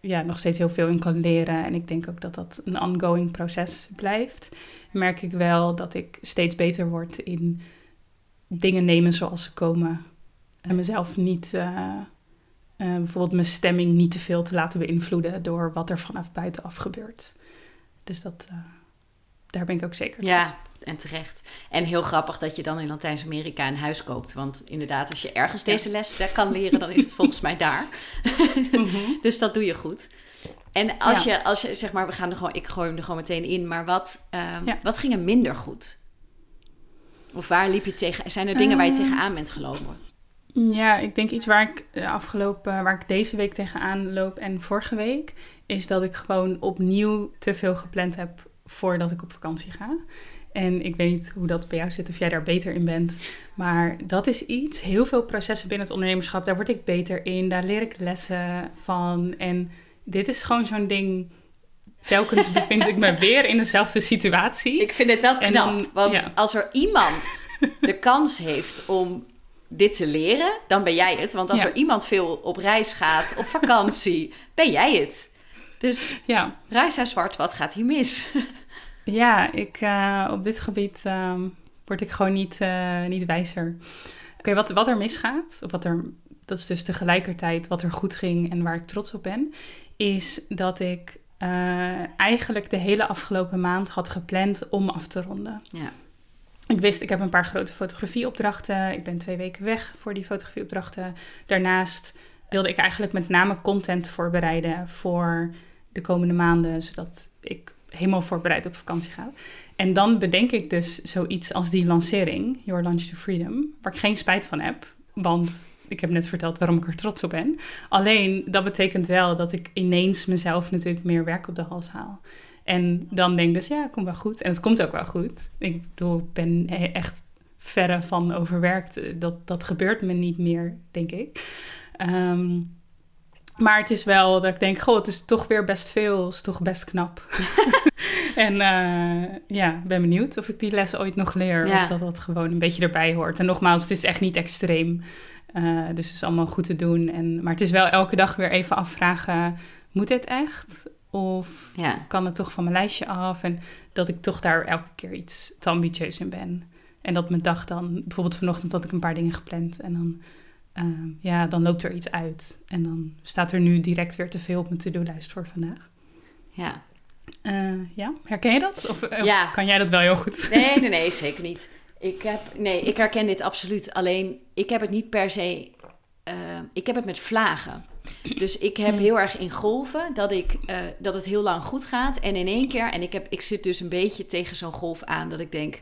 ja, nog steeds heel veel in kan leren... en ik denk ook dat dat een ongoing proces blijft... merk ik wel dat ik steeds beter word in dingen nemen zoals ze komen. En mezelf niet... eh, eh, bijvoorbeeld mijn stemming niet te veel te laten beïnvloeden... door wat er vanaf buitenaf gebeurt. Dus dat, eh, daar ben ik ook zeker ja, en terecht. En heel grappig dat je dan in Latijns-Amerika een huis koopt. Want inderdaad, als je ergens deze les daar kan leren, dan is het volgens mij daar. Mhm. Dus dat doe je goed. En als, Ja. je, als je, zeg maar, we gaan er gewoon, ik gooi hem er gewoon meteen in. Maar wat, ehm, Ja. wat ging er minder goed? Of waar liep je tegen? Zijn er dingen waar je Eh. tegenaan bent gelopen? Ja, ik denk iets waar ik eh, afgelopen, waar ik deze week tegenaan loop en vorige week, is dat ik gewoon opnieuw te veel gepland heb voordat ik op vakantie ga. En ik weet niet hoe dat bij jou zit, of jij daar beter in bent. Maar dat is iets, heel veel processen binnen het ondernemerschap, daar word ik beter in. Daar leer ik lessen van. En dit is gewoon zo'n ding. Telkens bevind ik me weer in dezelfde situatie. Ik vind het wel knap, want als er iemand de kans heeft om dit te leren, dan ben jij het. Want als er iemand veel op reis gaat, op vakantie, ben jij het. Dus ja. Reis zwart, wat gaat hier mis? Ja, ik, uh, op dit gebied uh, word ik gewoon niet, uh, niet wijzer. Oké, wat, wat er misgaat, of wat er, dat is dus tegelijkertijd wat er goed ging en waar ik trots op ben, is dat ik uh, eigenlijk de hele afgelopen maand had gepland om af te ronden. Ja. Ik wist, ik heb een paar grote fotografieopdrachten. Ik ben twee weken weg voor die fotografieopdrachten. Daarnaast wilde ik eigenlijk met name content voorbereiden voor de komende maanden, zodat ik helemaal voorbereid op vakantie ga. En dan bedenk ik dus zoiets als die lancering, Your Lunch to Freedom, waar ik geen spijt van heb, want ik heb net verteld waarom ik er trots op ben. Alleen dat betekent wel dat ik ineens mezelf natuurlijk meer werk op de hals haal. En dan denk ik dus, ja, het komt wel goed. En het komt ook wel goed. Ik bedoel, ik ben echt verre van overwerkt. Dat, dat gebeurt me niet meer, denk ik. Ehm, maar het is wel dat ik denk, goh, het is toch weer best veel. Het is toch best knap. en uh, ja, ben benieuwd of ik die les ooit nog leer. Of dat dat gewoon een beetje erbij hoort. En nogmaals, het is echt niet extreem. Uh, dus het is allemaal goed te doen. En, maar het is wel elke dag weer even afvragen, moet dit echt? Of ja. kan het toch van mijn lijstje af? En dat ik toch daar elke keer iets te ambitieus in ben. En dat mijn dag dan, bijvoorbeeld vanochtend had ik een paar dingen gepland. En dan Ehm, ja, dan loopt er iets uit. En dan staat er nu direct weer te veel op mijn to-do-lijst voor vandaag. Ja. Uh, ja, herken je dat? Of, ja. kan jij dat wel heel goed? Nee, nee, nee, zeker niet. Ik, heb, nee, ik herken dit absoluut. Alleen, ik heb het niet per se... Uh, ik heb het met vlagen. Dus ik heb hmm. heel erg in golven dat, ik, uh, dat het heel lang goed gaat. En in één keer... En ik, heb, ik zit dus een beetje tegen zo'n golf aan dat ik denk...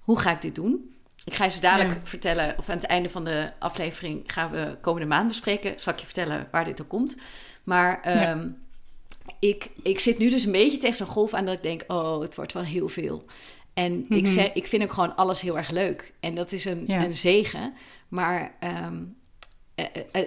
Hoe ga ik dit doen? Ik ga je zo dadelijk vertellen, of aan het einde van de aflevering gaan we komende maand bespreken. Zal ik je vertellen waar dit op komt. Maar ehm, ik, ik zit nu dus een beetje tegen zo'n golf aan dat ik denk, oh, het wordt wel heel veel. En ik, mhm. zeg, ik vind ook gewoon alles heel erg leuk. En dat is een, een zegen. Maar ehm, eh, eh, eh,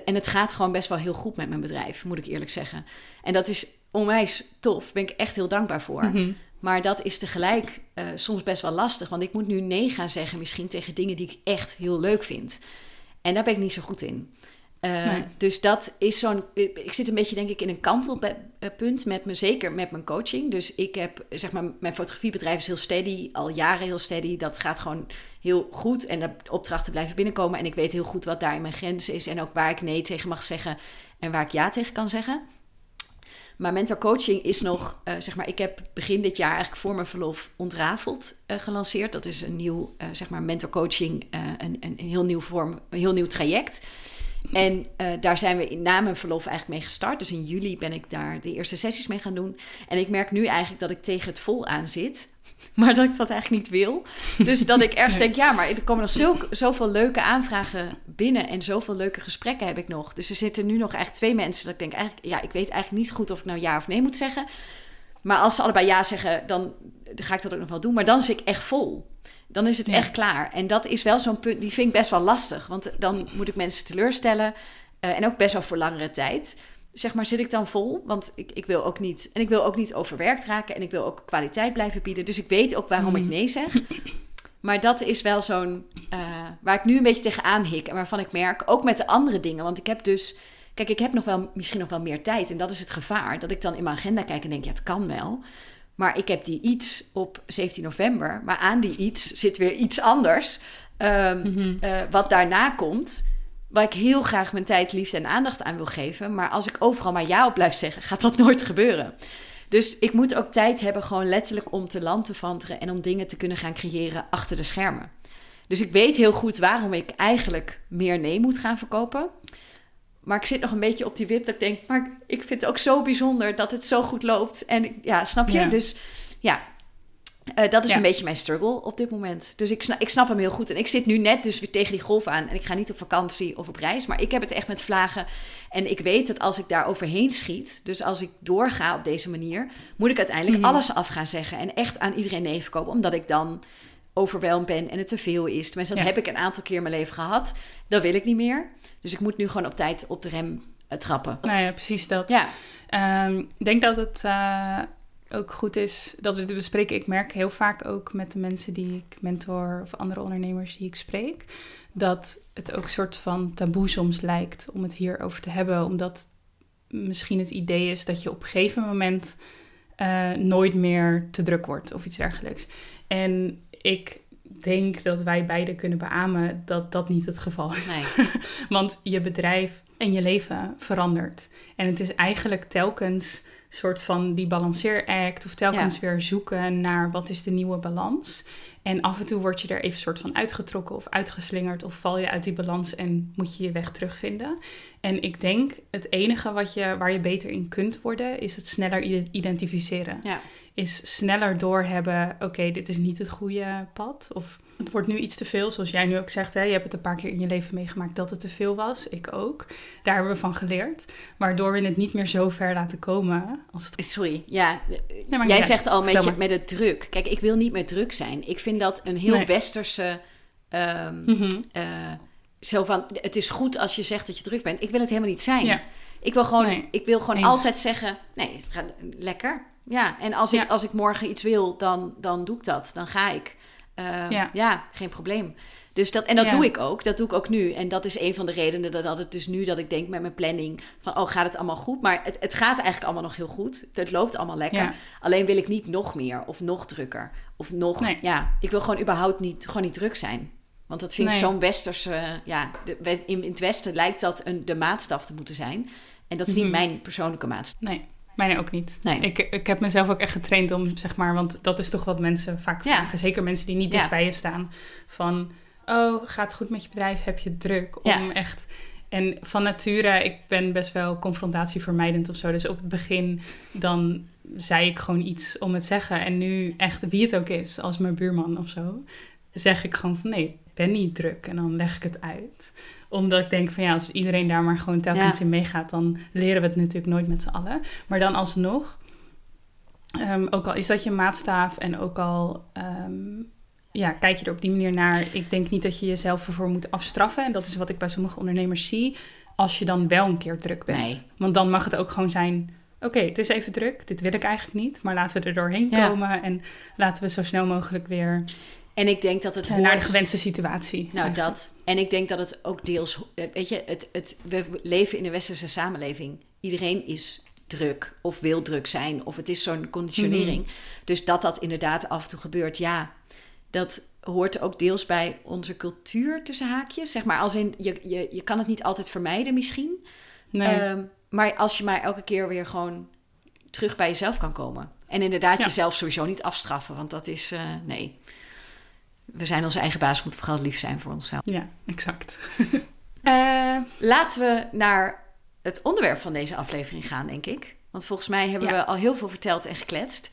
en het gaat gewoon best wel heel goed met mijn bedrijf, moet ik eerlijk zeggen. En dat is onwijs tof. Daar ben ik echt heel dankbaar voor. Mhm. Maar dat is tegelijk uh, soms best wel lastig. Want ik moet nu nee gaan zeggen, misschien tegen dingen die ik echt heel leuk vind. En daar ben ik niet zo goed in. Uh, Dus dat is zo'n. Ik zit een beetje, denk ik, in een kantelpunt met me, zeker met mijn coaching. Dus ik heb, zeg maar, mijn fotografiebedrijf is heel steady, al jaren heel steady. Dat gaat gewoon heel goed en de opdrachten blijven binnenkomen. En ik weet heel goed wat daar in mijn grens is en ook waar ik nee tegen mag zeggen en waar ik ja tegen kan zeggen. Maar mental coaching is nog, uh, zeg maar, ik heb begin dit jaar eigenlijk voor mijn verlof ontrafeld uh, gelanceerd. Dat is een nieuw, zeg maar, mental coaching, een, een, een, heel nieuw vorm, een heel nieuw traject. En daar zijn we na mijn verlof eigenlijk mee gestart. Dus in juli ben ik daar de eerste sessies mee gaan doen. En ik merk nu eigenlijk dat ik tegen het vol aan zit. maar dat ik dat eigenlijk niet wil. Dus dat ik ergens denk, ja, maar er komen nog zo, zoveel leuke aanvragen binnen en zoveel leuke gesprekken heb ik nog. Dus er zitten nu nog eigenlijk twee mensen dat ik denk, eigenlijk, ja, ik weet eigenlijk niet goed of ik nou ja of nee moet zeggen. Maar als ze allebei ja zeggen, dan, ga ik dat ook nog wel doen. Maar dan zit ik echt vol. Dan is het echt klaar. En dat is wel zo'n punt, die vind ik best wel lastig. Want dan moet ik mensen teleurstellen. Uh, en ook best wel voor langere tijd zeg maar, zit ik dan vol? Want ik, ik wil ook niet. En ik wil ook niet overwerkt raken. En ik wil ook kwaliteit blijven bieden. Dus ik weet ook waarom ik mm. nee zeg. Maar dat is wel zo'n. Uh, waar ik nu een beetje tegenaan hik. En waarvan ik merk, ook met de andere dingen. Want ik heb dus. Kijk, ik heb nog wel, misschien nog wel meer tijd. En dat is het gevaar. Dat ik dan in mijn agenda kijk en denk, ja, het kan wel. Maar ik heb die iets op 17 november. Maar aan die iets zit weer iets anders. Um, mm wat daarna komt waar ik heel graag mijn tijd, liefde en aandacht aan wil geven. Maar als ik overal maar ja op blijf zeggen, gaat dat nooit gebeuren. Dus ik moet ook tijd hebben, gewoon letterlijk om te land te vanteren en om dingen te kunnen gaan creëren achter de schermen. Dus ik weet heel goed waarom ik eigenlijk meer nee moet gaan verkopen. Maar ik zit nog een beetje op die wip dat ik denk, maar ik vind het ook zo bijzonder dat het zo goed loopt. En ja, snap je? Dus ja, Eh, dat is Ja. een beetje mijn struggle op dit moment. Dus ik snap, ik snap hem heel goed. En ik zit nu net dus weer tegen die golf aan. En ik ga niet op vakantie of op reis. Maar ik heb het echt met vlagen. En ik weet dat als ik daar overheen schiet... dus als ik doorga op deze manier... moet ik uiteindelijk Mhm. alles af gaan zeggen. En echt aan iedereen nee verkopen. Omdat ik dan overweldigd ben en het te veel is. Tenminste, dat Ja. heb ik een aantal keer in mijn leven gehad. Dat wil ik niet meer. Dus ik moet nu gewoon op tijd op de rem eh, trappen. Nou ja, precies dat. Ja, Ehm, ik denk dat het eh, ook goed is dat we dit bespreken. Ik merk heel vaak ook met de mensen die ik mentor of andere ondernemers die ik spreek, dat het ook een soort van taboe soms lijkt om het hierover te hebben, omdat misschien het idee is dat je op een gegeven moment eh, nooit meer te druk wordt of iets dergelijks. En ik denk dat wij beide kunnen beamen dat dat niet het geval is. nee. Want je bedrijf en je leven verandert. En het is eigenlijk telkens een soort van die balanceeract... of telkens Ja. weer zoeken naar wat is de nieuwe balans. En af en toe word je er even soort van uitgetrokken of uitgeslingerd... of val je uit die balans en moet je je weg terugvinden. En ik denk het enige wat je, waar je beter in kunt worden... is het sneller ide- identificeren. Ja. Is sneller doorhebben, oké, dit is niet het goede pad... of het wordt nu iets te veel, zoals jij nu ook zegt. Hè? Je hebt het een paar keer in je leven meegemaakt dat het te veel was. Ik ook. Daar hebben we van geleerd. Waardoor we het niet meer zo ver laten komen als het... Sorry, ja. Nee, Jij zegt al met, je, met het druk. Kijk, ik wil niet meer druk zijn. Ik vind dat een heel Nee. westerse... eh, zo van, het is goed als je zegt dat je druk bent. Ik wil het helemaal niet zijn. Ja. Ik wil gewoon, Nee, ik wil gewoon eens. altijd zeggen, nee, ga, lekker. Ja, en als ik, Ja. als ik morgen iets wil, dan, dan doe ik dat. Dan ga ik. Eh, Ja. ja. geen probleem. Dus dat, en dat Ja. doe ik ook. Dat doe ik ook nu. En dat is een van de redenen dat, dat het dus nu dat ik denk met mijn planning van, oh, gaat het allemaal goed? Maar het, het gaat eigenlijk allemaal nog heel goed. Het loopt allemaal lekker. Ja. Alleen wil ik niet nog meer of nog drukker. Of nog, Nee. ja, ik wil gewoon überhaupt niet, gewoon niet druk zijn. Want dat vind ik zo'n westerse, ja, de, in, in het westen lijkt dat een, de maatstaf te moeten zijn. En dat is niet Mhm. mijn persoonlijke maatstaf. Nee, mijne ook niet. Nee. Ik, ik heb mezelf ook echt getraind om, zeg maar... Want dat is toch wat mensen vaak Ja. vragen. Zeker mensen die niet Ja. dicht bij je staan. Van, oh, gaat het goed met je bedrijf? Heb je druk? Om Ja. echt... En van nature, ik ben best wel confrontatievermijdend of zo. Dus op het begin, dan zei ik gewoon iets om het zeggen. En nu echt, wie het ook is, als mijn buurman of zo... zeg ik gewoon van, nee, ik ben niet druk. En dan leg ik het uit omdat ik denk van ja, als iedereen daar maar gewoon telkens Ja. in meegaat, dan leren we het natuurlijk nooit met z'n allen. Maar dan alsnog, ehm, ook al is dat je maatstaaf en ook al ehm, ja, kijk je er op die manier naar. Ik denk niet dat je jezelf ervoor moet afstraffen. En dat is wat ik bij sommige ondernemers zie. Als je dan wel een keer druk bent. Nee. Want dan mag het ook gewoon zijn. Oké, het is even druk. Dit wil ik eigenlijk niet. Maar laten we er doorheen Ja. komen. En laten we zo snel mogelijk weer En ik denk dat het eh, naar de hoort- gewenste situatie. Nou, eigenlijk. dat. En ik denk dat het ook deels... eh, Weet je, het, het, we leven in een westerse samenleving. Iedereen is druk of wil druk zijn. Of het is zo'n conditionering. Mhm. Dus dat dat inderdaad af en toe gebeurt, ja... Dat hoort ook deels bij onze cultuur tussen haakjes. Zeg maar, als in, je, je, je kan het niet altijd vermijden misschien. Nee. Ehm, maar als je maar elke keer weer gewoon terug bij jezelf kan komen. En inderdaad Ja. jezelf sowieso niet afstraffen. Want dat is, eh, nee... We zijn onze eigen baas, moeten vooral lief zijn voor onszelf. Ja, exact. Eh, Laten we naar het onderwerp van deze aflevering gaan, denk ik. Want volgens mij hebben Ja. we al heel veel verteld en gekletst.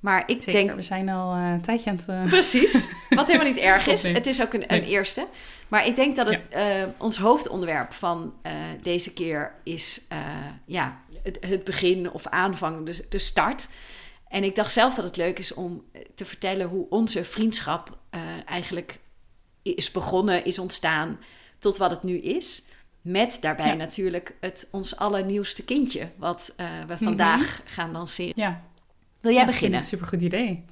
Maar ik zeker, denk... we zijn al eh, een tijdje aan het... eh, Precies, wat helemaal niet erg is. Het is ook een, een Nee. eerste. Maar ik denk dat het, ons hoofdonderwerp van deze keer is ja, het, het begin of aanvang, dus de start. En ik dacht zelf dat het leuk is om eh, te vertellen hoe onze vriendschap eh, eigenlijk is begonnen, is ontstaan tot wat het nu is. Met daarbij Ja. natuurlijk het ons allernieuwste kindje, wat eh, we Mhm. vandaag gaan lanceren. ja, Wil jij Ja, beginnen? Een supergoed idee.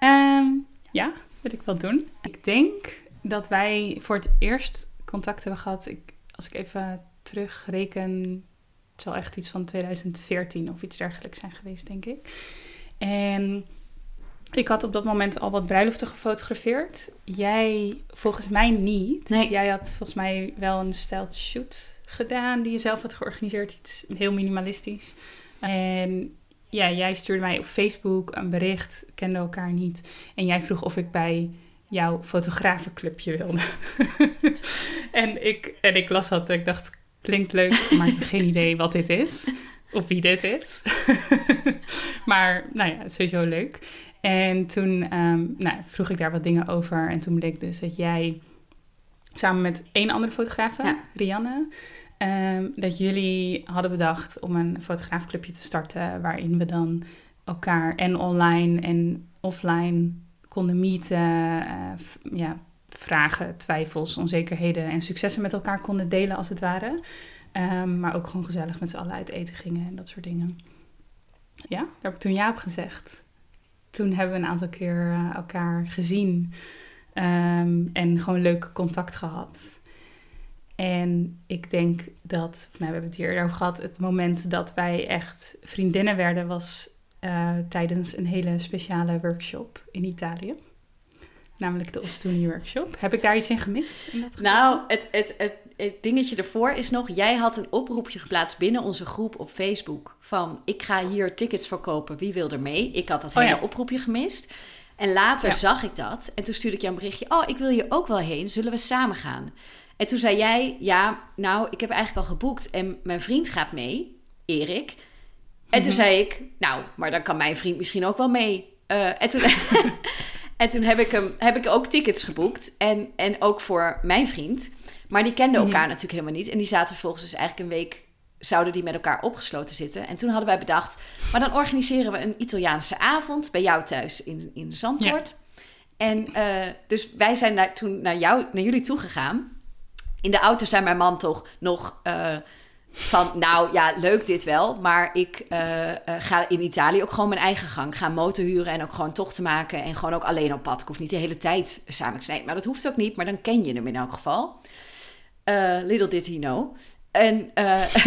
Ehm, ja, wil ik wel doen. Ik denk dat wij voor het eerst contact hebben gehad. Ik, als ik even terugreken, het zal echt iets van 2014 of iets dergelijks zijn geweest, denk ik. En ik had op dat moment al wat bruiloften gefotografeerd. Jij volgens mij niet. Nee. Jij had volgens mij wel een styled shoot gedaan die je zelf had georganiseerd. Iets heel minimalistisch. En ja, jij stuurde mij op Facebook een bericht, kende elkaar niet. En jij vroeg of ik bij jouw fotografenclubje wilde. en, ik, en ik las dat en ik dacht, klinkt leuk, maar ik heb geen idee wat dit is. Op wie dit is. maar nou ja, sowieso leuk. En toen ehm, nou, vroeg ik daar wat dingen over. En toen bleek dus dat jij samen met één andere fotograaf, Rianne, ehm, dat jullie hadden bedacht om een fotograafclubje te starten. Waarin we dan elkaar en online en offline konden meeten. Uh, ja, vragen, twijfels, onzekerheden en successen met elkaar konden delen als het ware. Ehm, maar ook gewoon gezellig met z'n allen uit eten gingen en dat soort dingen. Ja, daar heb ik toen ja gezegd. Toen hebben we een aantal keer uh, elkaar gezien ehm, en gewoon leuk contact gehad. En ik denk dat, nou, we hebben het hier over gehad, het moment dat wij echt vriendinnen werden was uh, tijdens een hele speciale workshop in Italië. Namelijk de Ostuni Workshop. Heb ik daar iets in gemist? Nou, het, het, het, het, dingetje ervoor is nog... Jij had een oproepje geplaatst binnen onze groep op Facebook... van ik ga hier tickets verkopen, wie wil er mee? Ik had dat oh, hele oproepje gemist. En later zag ik dat. En toen stuurde ik jou een berichtje... oh, ik wil hier ook wel heen, zullen we samen gaan? En toen zei jij... ja, nou, ik heb eigenlijk al geboekt... en mijn vriend gaat mee, Erik... En toen mhm. zei ik, nou, maar dan kan mijn vriend misschien ook wel mee. Uh, en toen, En toen heb ik, hem, heb ik ook tickets geboekt. En, en ook voor mijn vriend. Maar die kenden elkaar mhm. natuurlijk helemaal niet. En die zaten vervolgens dus eigenlijk een week... zouden die met elkaar opgesloten zitten. En toen hadden wij bedacht... maar dan organiseren we een Italiaanse avond... bij jou thuis in, in Zandvoort. En uh, dus wij zijn naar, toen naar, jou, naar jullie toegegaan. In de auto zei mijn man toch nog... Uh, van, nou ja, leuk dit wel, maar ik uh, ga in Italië ook gewoon mijn eigen gang. ga een motor huren en ook gewoon tochten maken en gewoon ook alleen op pad. Ik hoef niet de hele tijd samen te maar dat hoeft ook niet, maar dan ken je hem in elk geval. Uh, little did he know. En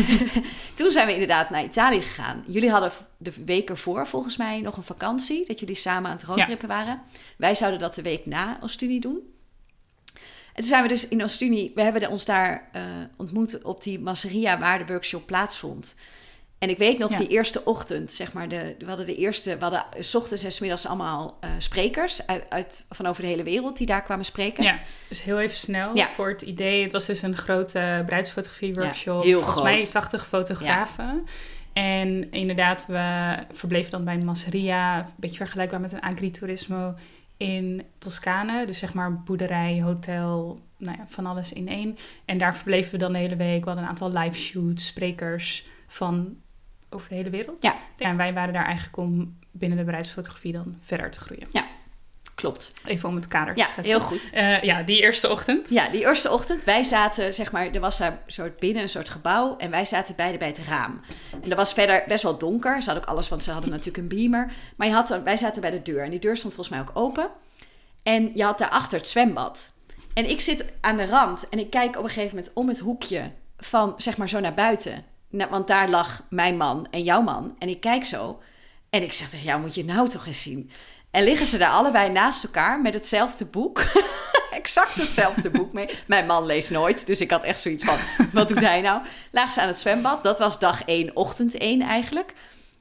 toen zijn we inderdaad naar Italië gegaan. Jullie hadden de week ervoor volgens mij nog een vakantie, dat jullie samen aan het roadtrippen waren. Wij zouden dat de week na studie doen. En toen zijn we dus in Ostuni, we hebben ons daar uh, ontmoet op die masseria waar de workshop plaatsvond. En ik weet nog, die eerste ochtend, zeg maar, de, we hadden de eerste, we hadden s ochtends en s middags allemaal uh, sprekers uit, uit, van over de hele wereld die daar kwamen spreken. Ja, dus heel even snel ja. voor het idee. Het was dus een grote bruidsfotografie-workshop. Ja, heel Volgens mij 80 fotografen. En inderdaad, we verbleven dan bij een masseria, een beetje vergelijkbaar met een agriturismo in Toscane. Dus zeg maar boerderij, hotel, nou ja, van alles in één. En daar verbleven we dan de hele week. We hadden een aantal live shoots, sprekers van over de hele wereld. Ja. En wij waren daar eigenlijk om binnen de bereidsfotografie dan verder te groeien. Ja, klopt. Even om het kader te ja, heel goed. Uh, ja, die eerste ochtend. Ja, die eerste ochtend. Wij zaten, zeg maar, er was daar soort binnen een soort gebouw. En wij zaten beide bij het raam. En dat was verder best wel donker. Ze hadden ook alles, want ze hadden natuurlijk een beamer. Maar je had, wij zaten bij de deur. En die deur stond volgens mij ook open. En je had daarachter het zwembad. En ik zit aan de rand en ik kijk op een gegeven moment om het hoekje van, zeg maar, zo naar buiten. Want daar lag mijn man en jouw man. En ik kijk zo. En ik zeg tegen jou, moet je nou toch eens zien. En liggen ze daar allebei naast elkaar met hetzelfde boek. exact hetzelfde boek mee. Mijn man leest nooit, dus ik had echt zoiets van: wat doet hij nou? Lagen ze aan het zwembad. Dat was dag 1, ochtend 1 eigenlijk.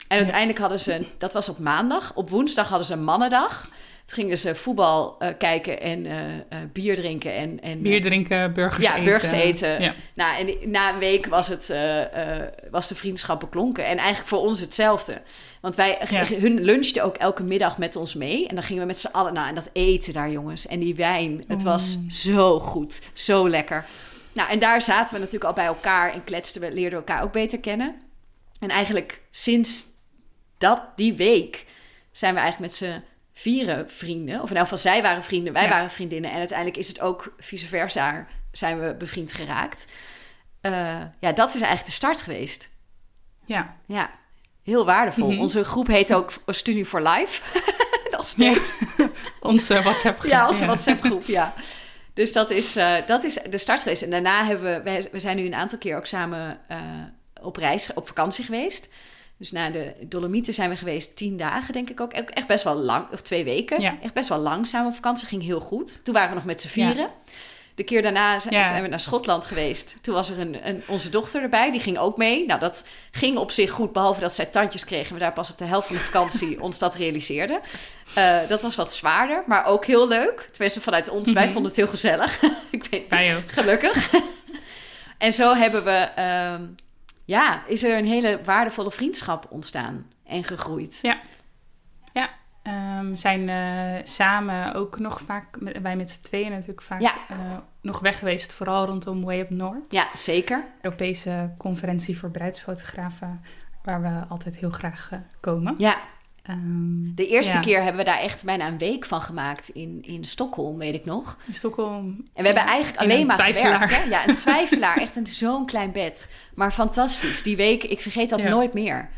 En uiteindelijk hadden ze, dat was op maandag. Op woensdag hadden ze een mannendag. Toen gingen ze voetbal uh, kijken en uh, uh, bier drinken. En, en, bier drinken, burgers ja, eten. burgers eten. Ja. Nou, en na een week was, het, was de vriendschap beklonken. En eigenlijk voor ons hetzelfde. Want wij, ja. hun lunchten ook elke middag met ons mee. En dan gingen we met z'n allen, nou, en dat eten daar, jongens. En die wijn, het was mm. zo goed, zo lekker. Nou, en daar zaten we natuurlijk al bij elkaar en kletsten we, leerden elkaar ook beter kennen. En eigenlijk sinds dat, die week zijn we eigenlijk met z'n vieren vrienden. Of in elk geval, zij waren vrienden, wij waren vriendinnen. En uiteindelijk is het ook vice versa, zijn we bevriend geraakt. Uh, ja, dat is eigenlijk de start geweest. Ja. Ja, heel waardevol. Mhm. Onze groep heet ook Studie for Life. dat is steeds. onze WhatsApp groep. Ja, onze WhatsApp groep, ja. Dus dat is, uh, dat is de start geweest. En daarna hebben we, we zijn nu een aantal keer ook samen uh, op reis, op vakantie geweest. Dus naar de Dolomieten zijn we geweest tien dagen, denk ik ook. Echt best wel lang, of twee weken. Ja. Echt best wel lang samen op vakantie. Ging heel goed. Toen waren we nog met z'n vieren. De keer daarna zijn, we naar Schotland geweest. Toen was er een, een, onze dochter erbij, die ging ook mee. Nou, dat ging op zich goed, behalve dat zij tandjes kregen. We daar pas op de helft van de vakantie ons dat realiseerden. Uh, dat was wat zwaarder, maar ook heel leuk. Tenminste, vanuit ons. Wij mhm. vonden het heel gezellig. ik weet, Wij ook. Gelukkig. en zo hebben we... Um, ja, is er een hele waardevolle vriendschap ontstaan en gegroeid. Ja. Ja, um, zijn uh, samen ook nog vaak, wij met z'n tweeën natuurlijk vaak ja. uh, nog weg geweest, vooral rondom Way Up North. Ja, zeker. Europese conferentie voor bruidsfotografen, waar we altijd heel graag uh, komen. Ja, Um, de eerste ja. keer hebben we daar echt bijna een week van gemaakt in, in Stockholm, weet ik nog. In Stockholm. En we hebben eigenlijk alleen maar gewerkt. Hè? Ja, een twijfelaar. echt een, zo'n klein bed. Maar fantastisch. Die week, ik vergeet dat ja. nooit meer.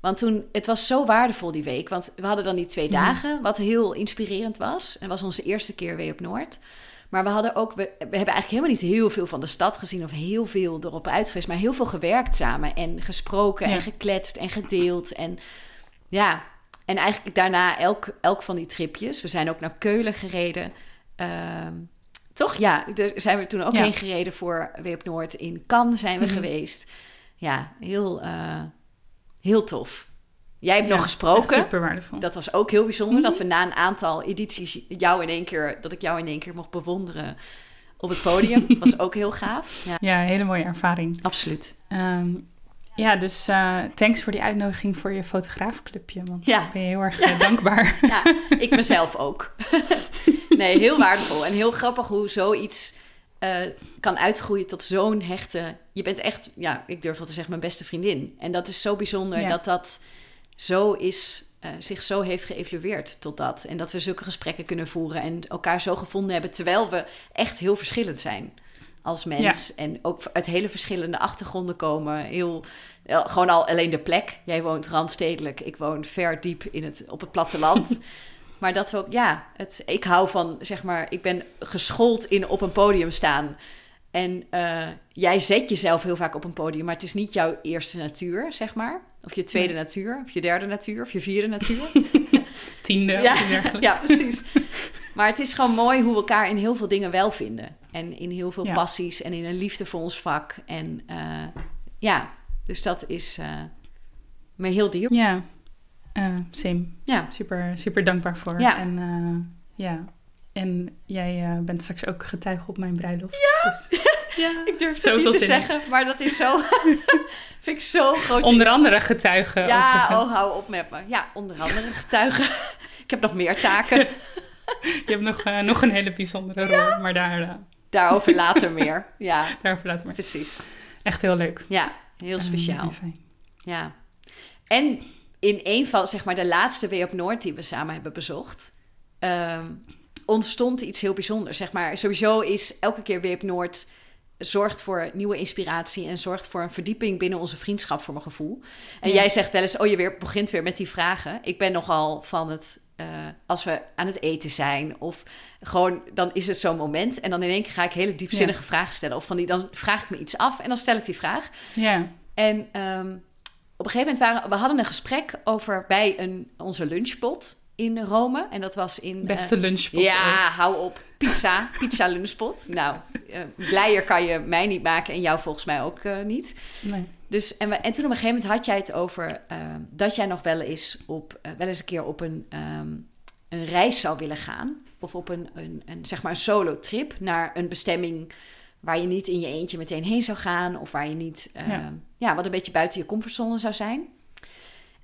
Want toen, het was zo waardevol die week. Want we hadden dan die twee dagen, wat heel inspirerend was. En was onze eerste keer weer op Noord. Maar we hadden ook, we, we hebben eigenlijk helemaal niet heel veel van de stad gezien of heel veel erop uit geweest, maar heel veel gewerkt samen en gesproken ja. en gekletst en gedeeld. En ja, en eigenlijk daarna elk, elk van die tripjes. We zijn ook naar Keulen gereden. Uh, toch? Ja, daar zijn we toen ook ja. heen gereden voor Weer op Noord. In Cannes zijn we mm -hmm. geweest. Ja, heel, uh, heel tof. Jij hebt ja, nog gesproken. Super waardevol. Dat was ook heel bijzonder. Mm -hmm. Dat we na een aantal edities jou in één keer, dat ik jou in één keer mocht bewonderen op het podium. was ook heel gaaf. Ja, ja hele mooie ervaring. Absoluut. Um, ja, dus uh, thanks voor die uitnodiging voor je fotograafclubje. Want ja. ik ben je heel erg uh, dankbaar. Ja, ik mezelf ook. nee, heel waardevol. En heel grappig hoe zoiets uh, kan uitgroeien tot zo'n hechte... Je bent echt, ja, ik durf wel te zeggen, mijn beste vriendin. En dat is zo bijzonder ja. dat dat zo is... zich zo heeft geëvalueerd tot dat. En dat we zulke gesprekken kunnen voeren en elkaar zo gevonden hebben... terwijl we echt heel verschillend zijn als mens. Ja. En ook uit hele verschillende achtergronden komen. Heel, gewoon al alleen de plek. Jij woont randstedelijk, ik woon ver diep in het, op het platteland. maar dat ook, ja, het, ik hou van, zeg maar, ik ben geschoold in op een podium staan. En uh, jij zet jezelf heel vaak op een podium, maar het is niet jouw eerste natuur, zeg maar. Of je tweede nee. natuur, of je derde natuur, of je vierde natuur. Tiende. Ja, ja, precies. Maar het is gewoon mooi hoe we elkaar in heel veel dingen wel vinden. En in heel veel ja. passies en in een liefde voor ons vak. En uh, ja, dus dat is uh, me heel diep. Ja, uh, same. Ja. Super, super dankbaar voor. Ja. En ja, en jij bent straks ook getuige op mijn bruiloft. Ja! Dus, ja. ik durf het niet te zeggen, maar dat is zo... vind ik zo groot. Onder andere getuigen. Ja, oh, hou op met me. Ja, onder andere getuigen. ik heb nog meer taken. Je hebt nog, uh, nog een hele bijzondere rol, ja. maar daar... Uh, Daarover later meer. Ja, daarover later meer. Precies. Echt heel leuk. Ja, heel speciaal. Um, fijn. Ja. En in een van, zeg maar, de laatste Weer op Noord die we samen hebben bezocht... Um, ontstond iets heel bijzonders. Zeg maar, sowieso is elke keer Weer op Noord zorgt voor nieuwe inspiratie en zorgt voor een verdieping binnen onze vriendschap, voor mijn gevoel. En ja. jij zegt wel eens: Oh, je weer, begint weer met die vragen. Ik ben nogal van het. Uh, als we aan het eten zijn, of gewoon dan is het zo'n moment. En dan in één keer ga ik hele diepzinnige ja. vragen stellen. Of van die, dan vraag ik me iets af en dan stel ik die vraag. Ja. En um, op een gegeven moment waren we hadden een gesprek over bij een, onze lunchpot in Rome. En dat was in... Beste uh, lunchpot. Ja, hou op. Pizza. Pizza lunchpot. Nou, uh, blijer kan je mij niet maken en jou volgens mij ook uh, niet. Nee. Dus, en, we, en toen op een gegeven moment had jij het over dat jij nog wel eens, op, wel eens een keer op een, um, een reis zou willen gaan. Of op een, een, een, zeg maar een solo trip naar een bestemming waar je niet in je eentje meteen heen zou gaan. Of waar je niet, ja. ja, wat een beetje buiten je comfortzone zou zijn.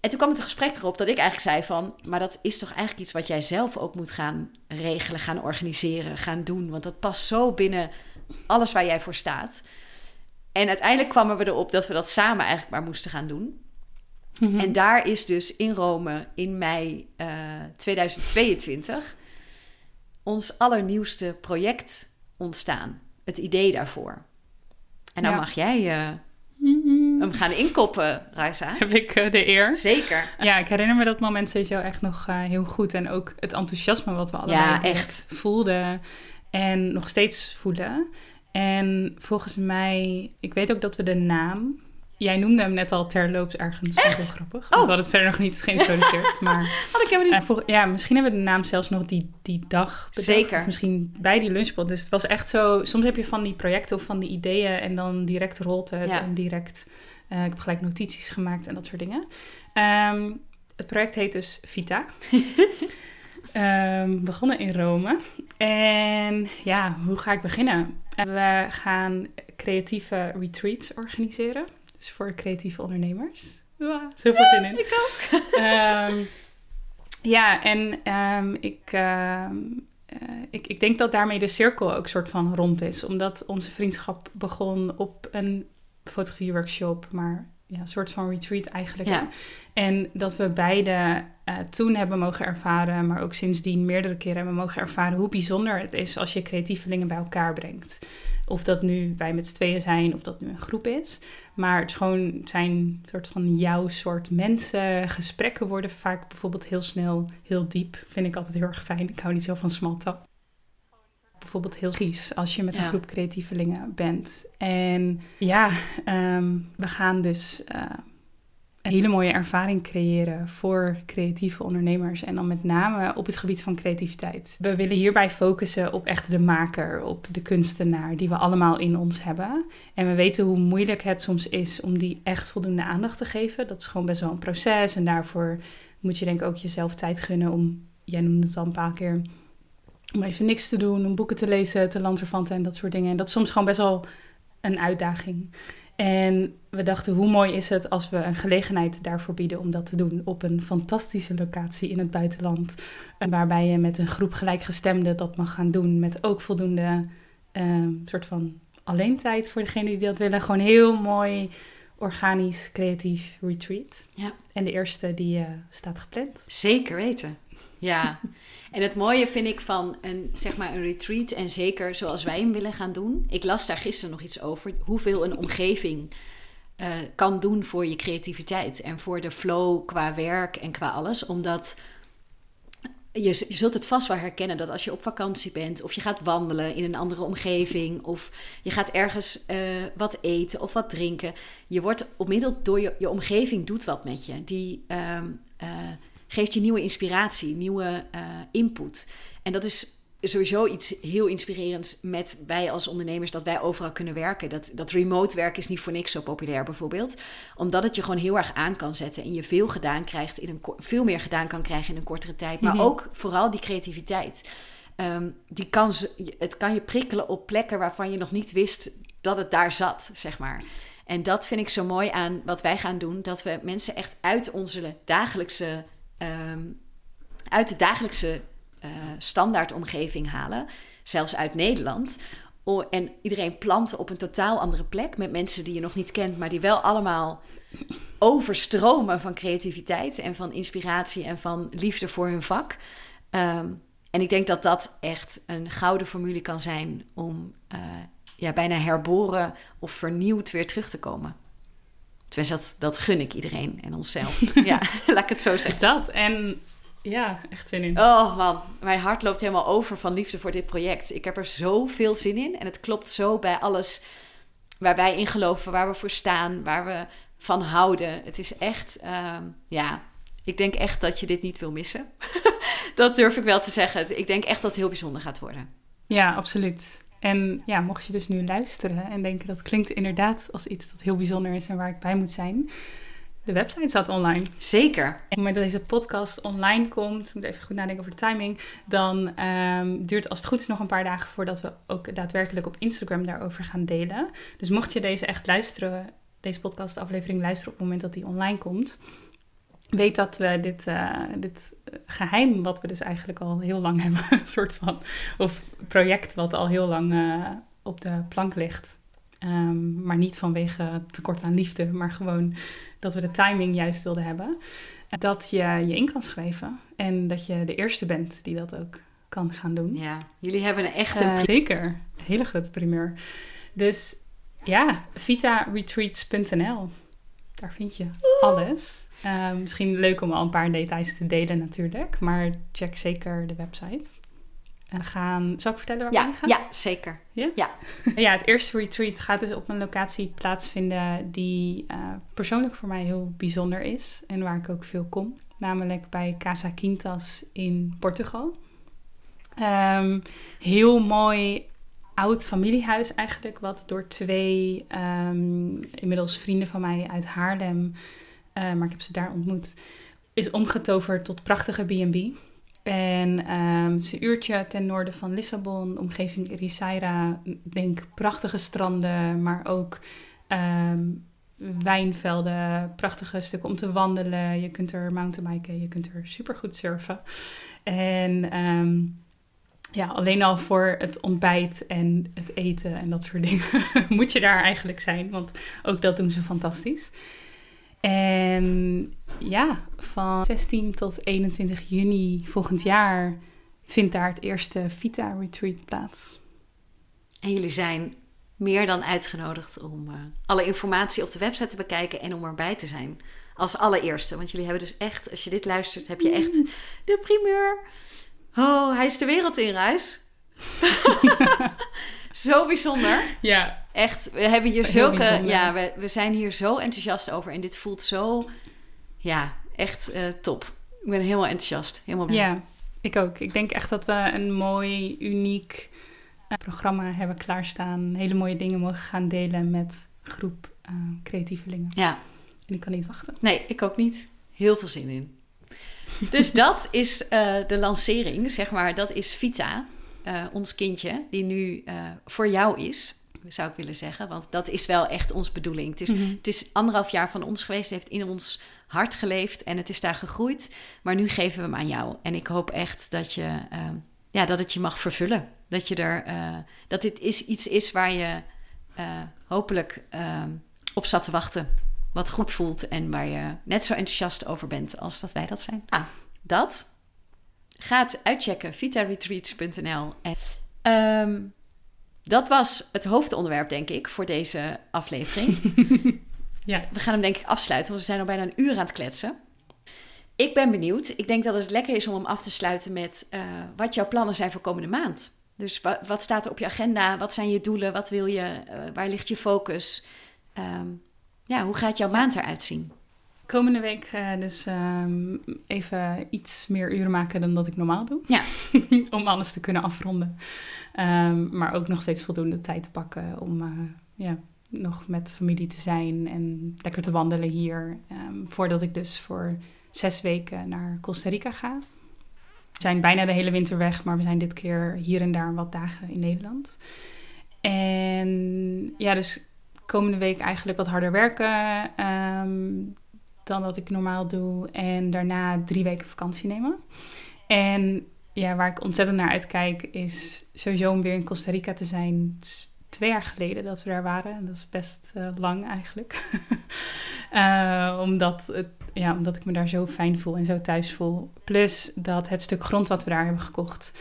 En toen kwam het een gesprek erop dat ik eigenlijk zei van... maar dat is toch eigenlijk iets wat jij zelf ook moet gaan regelen, gaan organiseren, gaan doen. Want dat past zo binnen alles waar jij voor staat. En uiteindelijk kwamen we erop dat we dat samen eigenlijk maar moesten gaan doen. Mm-hmm. En daar is dus in Rome in mei uh, 2022 ons allernieuwste project ontstaan. Het idee daarvoor. En dan ja. mag jij... Uh, hem gaan inkoppen, Raisa. Heb ik uh, de eer. Zeker. Ja, ik herinner me dat moment sowieso echt nog uh, heel goed. En ook het enthousiasme wat we allebei ja, echt. voelden. En nog steeds voelen. En volgens mij, ik weet ook dat we de naam... Jij noemde hem net al terloops ergens. Echt? Heel grappig. Oh. We hadden het verder nog niet geïntroduceerd. maar, Had ik helemaal niet. Ja, misschien hebben we de naam zelfs nog die, die dag bedacht. Zeker. Of misschien bij die lunchpot. Dus het was echt zo... Soms heb je van die projecten of van die ideeën... en dan direct rolt het Ja. en direct... Uh, ik heb gelijk notities gemaakt en dat soort dingen. Um, het project heet dus Vita. um, begonnen in Rome. En ja, hoe ga ik beginnen? We gaan creatieve retreats organiseren. Dus voor creatieve ondernemers. Wow, zoveel zin in. Ik ook. Ehm, ja, en ehm, ik, ehm, eh, ik, ik denk dat daarmee de cirkel ook soort van rond is. Omdat onze vriendschap begon op een fotografie-workshop, maar ja, een soort van retreat eigenlijk. Ja. En dat we beide eh, toen hebben mogen ervaren, maar ook sindsdien meerdere keren hebben mogen ervaren hoe bijzonder het is als je creatievelingen bij elkaar brengt. Of dat nu wij met z'n tweeën zijn, of dat nu een groep is. Maar het is gewoon zijn soort van jouw soort mensen. Gesprekken worden vaak bijvoorbeeld heel snel heel diep. Vind ik altijd heel erg fijn. Ik hou niet zo van small talk. Bijvoorbeeld heel kies als je met een Ja. groep creatievelingen bent. En ja, ehm, we gaan dus eh, een hele mooie ervaring creëren voor creatieve ondernemers. En dan met name op het gebied van creativiteit. We willen hierbij focussen op echt de maker, op de kunstenaar die we allemaal in ons hebben. En we weten hoe moeilijk het soms is om die echt voldoende aandacht te geven. Dat is gewoon best wel een proces. En daarvoor moet je denk ik ook jezelf tijd gunnen om, jij noemde het al een paar keer, om even niks te doen, om boeken te lezen, te lanterfanten en dat soort dingen. En dat is soms gewoon best wel een uitdaging. En we dachten, hoe mooi is het als we een gelegenheid daarvoor bieden om dat te doen op een fantastische locatie in het buitenland. En waarbij je met een groep gelijkgestemden dat mag gaan doen. Met ook voldoende ehm, soort van alleentijd voor degenen die dat willen. Gewoon heel mooi, organisch, creatief retreat. Ja. En de eerste die eh, staat gepland. Zeker weten. Ja, en het mooie vind ik van een, zeg maar een retreat en zeker zoals wij hem willen gaan doen. Ik las daar gisteren nog iets over, hoeveel een omgeving eh, kan doen voor je creativiteit en voor de flow qua werk en qua alles. Omdat je, je zult het vast wel herkennen dat als je op vakantie bent of je gaat wandelen in een andere omgeving of je gaat ergens eh, wat eten of wat drinken. Je wordt onmiddellijk door je, je omgeving doet wat met je. Die ehm, eh, geeft je nieuwe inspiratie, nieuwe eh, input. En dat is sowieso iets heel inspirerends met wij als ondernemers, dat wij overal kunnen werken. Dat, dat remote werk is niet voor niks zo populair bijvoorbeeld. Omdat het je gewoon heel erg aan kan zetten en je veel gedaan krijgt, in een, veel meer gedaan kan krijgen in een kortere tijd. Maar Mhm. ook vooral die creativiteit. Ehm, die kan, het kan je prikkelen op plekken waarvan je nog niet wist dat het daar zat, zeg maar. En dat vind ik zo mooi aan wat wij gaan doen. Dat we mensen echt uit onze dagelijkse, ehm, uit de dagelijkse eh, standaardomgeving halen. Zelfs uit Nederland. En iedereen planten op een totaal andere plek. Met mensen die je nog niet kent, maar die wel allemaal overstromen van creativiteit en van inspiratie en van liefde voor hun vak. Ehm, en ik denk dat dat echt een gouden formule kan zijn om eh, ja, bijna herboren of vernieuwd weer terug te komen. Tenminste, dat, dat gun ik iedereen en onszelf. ja, laat ik het zo Is zeggen. dat? En ja, echt zin in. Oh man, mijn hart loopt helemaal over van liefde voor dit project. Ik heb er zoveel zin in en het klopt zo bij alles waar wij in geloven, waar we voor staan, waar we van houden. Het is echt, ehm, ja, ik denk echt dat je dit niet wil missen. dat durf ik wel te zeggen. Ik denk echt dat het heel bijzonder gaat worden. Ja, absoluut. En ja, mocht je dus nu luisteren en denken dat klinkt inderdaad als iets dat heel bijzonder is en waar ik bij moet zijn. De website staat online. Zeker. En op het moment dat deze podcast online komt, ik moet even goed nadenken over de timing, dan ehm, duurt het als het goed is nog een paar dagen voordat we ook daadwerkelijk op Instagram daarover gaan delen. Dus mocht je deze echt luisteren, deze podcastaflevering luisteren op het moment dat die online komt, weet dat we dit, eh, dit geheim, wat we dus eigenlijk al heel lang hebben, een soort van, of project wat al heel lang eh, op de plank ligt. Ehm, maar niet vanwege tekort aan liefde, maar gewoon dat we de timing juist wilden hebben. Dat je je in kan schrijven en dat je de eerste bent die dat ook kan gaan doen. Ja, jullie hebben een echt een Eh, zeker, een hele grote primeur. Dus ja, vitaretreats.nl. Daar vind je alles. Eh, misschien leuk om al een paar details te delen natuurlijk, maar check zeker de website. En we gaan, zal ik vertellen waar we ja, heen gaan? ja, zeker. Ja, het eerste retreat gaat dus op een locatie plaatsvinden die eh, persoonlijk voor mij heel bijzonder is en waar ik ook veel kom. Namelijk bij Casa Quintas in Portugal. Ehm, heel mooi oud familiehuis eigenlijk, wat door twee ehm, inmiddels vrienden van mij uit Haarlem, eh, maar ik heb ze daar ontmoet, is omgetoverd tot prachtige B&B. En ehm, het uurtje ten noorden van Lissabon, omgeving Ericeira. Denk prachtige stranden, maar ook ehm, wijnvelden, prachtige stukken om te wandelen. Je kunt er mountainbiken, je kunt er supergoed surfen. En ja, alleen al voor het ontbijt en het eten en dat soort dingen moet je daar eigenlijk zijn. Want ook dat doen ze fantastisch. En ja, van 16 tot 21 juni volgend jaar vindt daar het eerste Vita Retreat plaats. En jullie zijn meer dan uitgenodigd om uh, alle informatie op de website te bekijken en om erbij te zijn. Als allereerste. Want jullie hebben dus echt, als je dit luistert, heb je echt de primeur. Oh, hij is de wereld in reis. zo bijzonder. Ja. Echt, we hebben hier zulke. Ja, we, we zijn hier zo enthousiast over. En dit voelt zo. Ja, echt uh, top. Ik ben helemaal enthousiast. Helemaal blij. Ja, ik ook. Ik denk echt dat we een mooi, uniek uh, programma hebben klaarstaan. Hele mooie dingen mogen gaan delen met groep uh, creatievelingen. Ja. En ik kan niet wachten. Nee, ik ook niet. Heel veel zin in. Dus dat is uh, de lancering, zeg maar. Dat is Vita, uh, ons kindje, die nu uh, voor jou is, zou ik willen zeggen. Want dat is wel echt onze bedoeling. Het is, mm -hmm. het is anderhalf jaar van ons geweest, het heeft in ons hart geleefd en het is daar gegroeid. Maar nu geven we hem aan jou. En ik hoop echt dat, je, ja, dat het je mag vervullen. Dat, je er, dat dit is, iets is waar je hopelijk op zat te wachten wat goed voelt en waar je net zo enthousiast over bent als dat wij dat zijn. Ah, dat. Ga het uitchecken, vitaretreats.nl. En um, dat was het hoofdonderwerp, denk ik, voor deze aflevering. ja. We gaan hem denk ik afsluiten, want we zijn al bijna een uur aan het kletsen. Ik ben benieuwd. Ik denk dat het lekker is om hem af te sluiten met uh, wat jouw plannen zijn voor komende maand. Dus wat, wat, staat er op je agenda? Wat zijn je doelen? Wat wil je? Uh, waar ligt je focus? Um, ja, hoe gaat jouw maand eruit zien? Komende week uh, dus um, even iets meer uren maken dan dat ik normaal doe. Ja. om alles te kunnen afronden. Um, maar ook nog steeds voldoende tijd te pakken om uh, ja, nog met familie te zijn en lekker te wandelen hier. Um, voordat ik dus voor zes weken naar Costa Rica ga. We zijn bijna de hele winter weg, maar we zijn dit keer hier en daar wat dagen in Nederland. En ja, dus komende week eigenlijk wat harder werken um, dan dat ik normaal doe. En daarna drie weken vakantie nemen. En ja, waar ik ontzettend naar uitkijk is sowieso om weer in Costa Rica te zijn. Twee jaar geleden dat we daar waren. Dat is best uh, lang eigenlijk. uh, omdat, het, ja, omdat ik me daar zo fijn voel en zo thuis voel. Plus dat het stuk grond wat we daar hebben gekocht,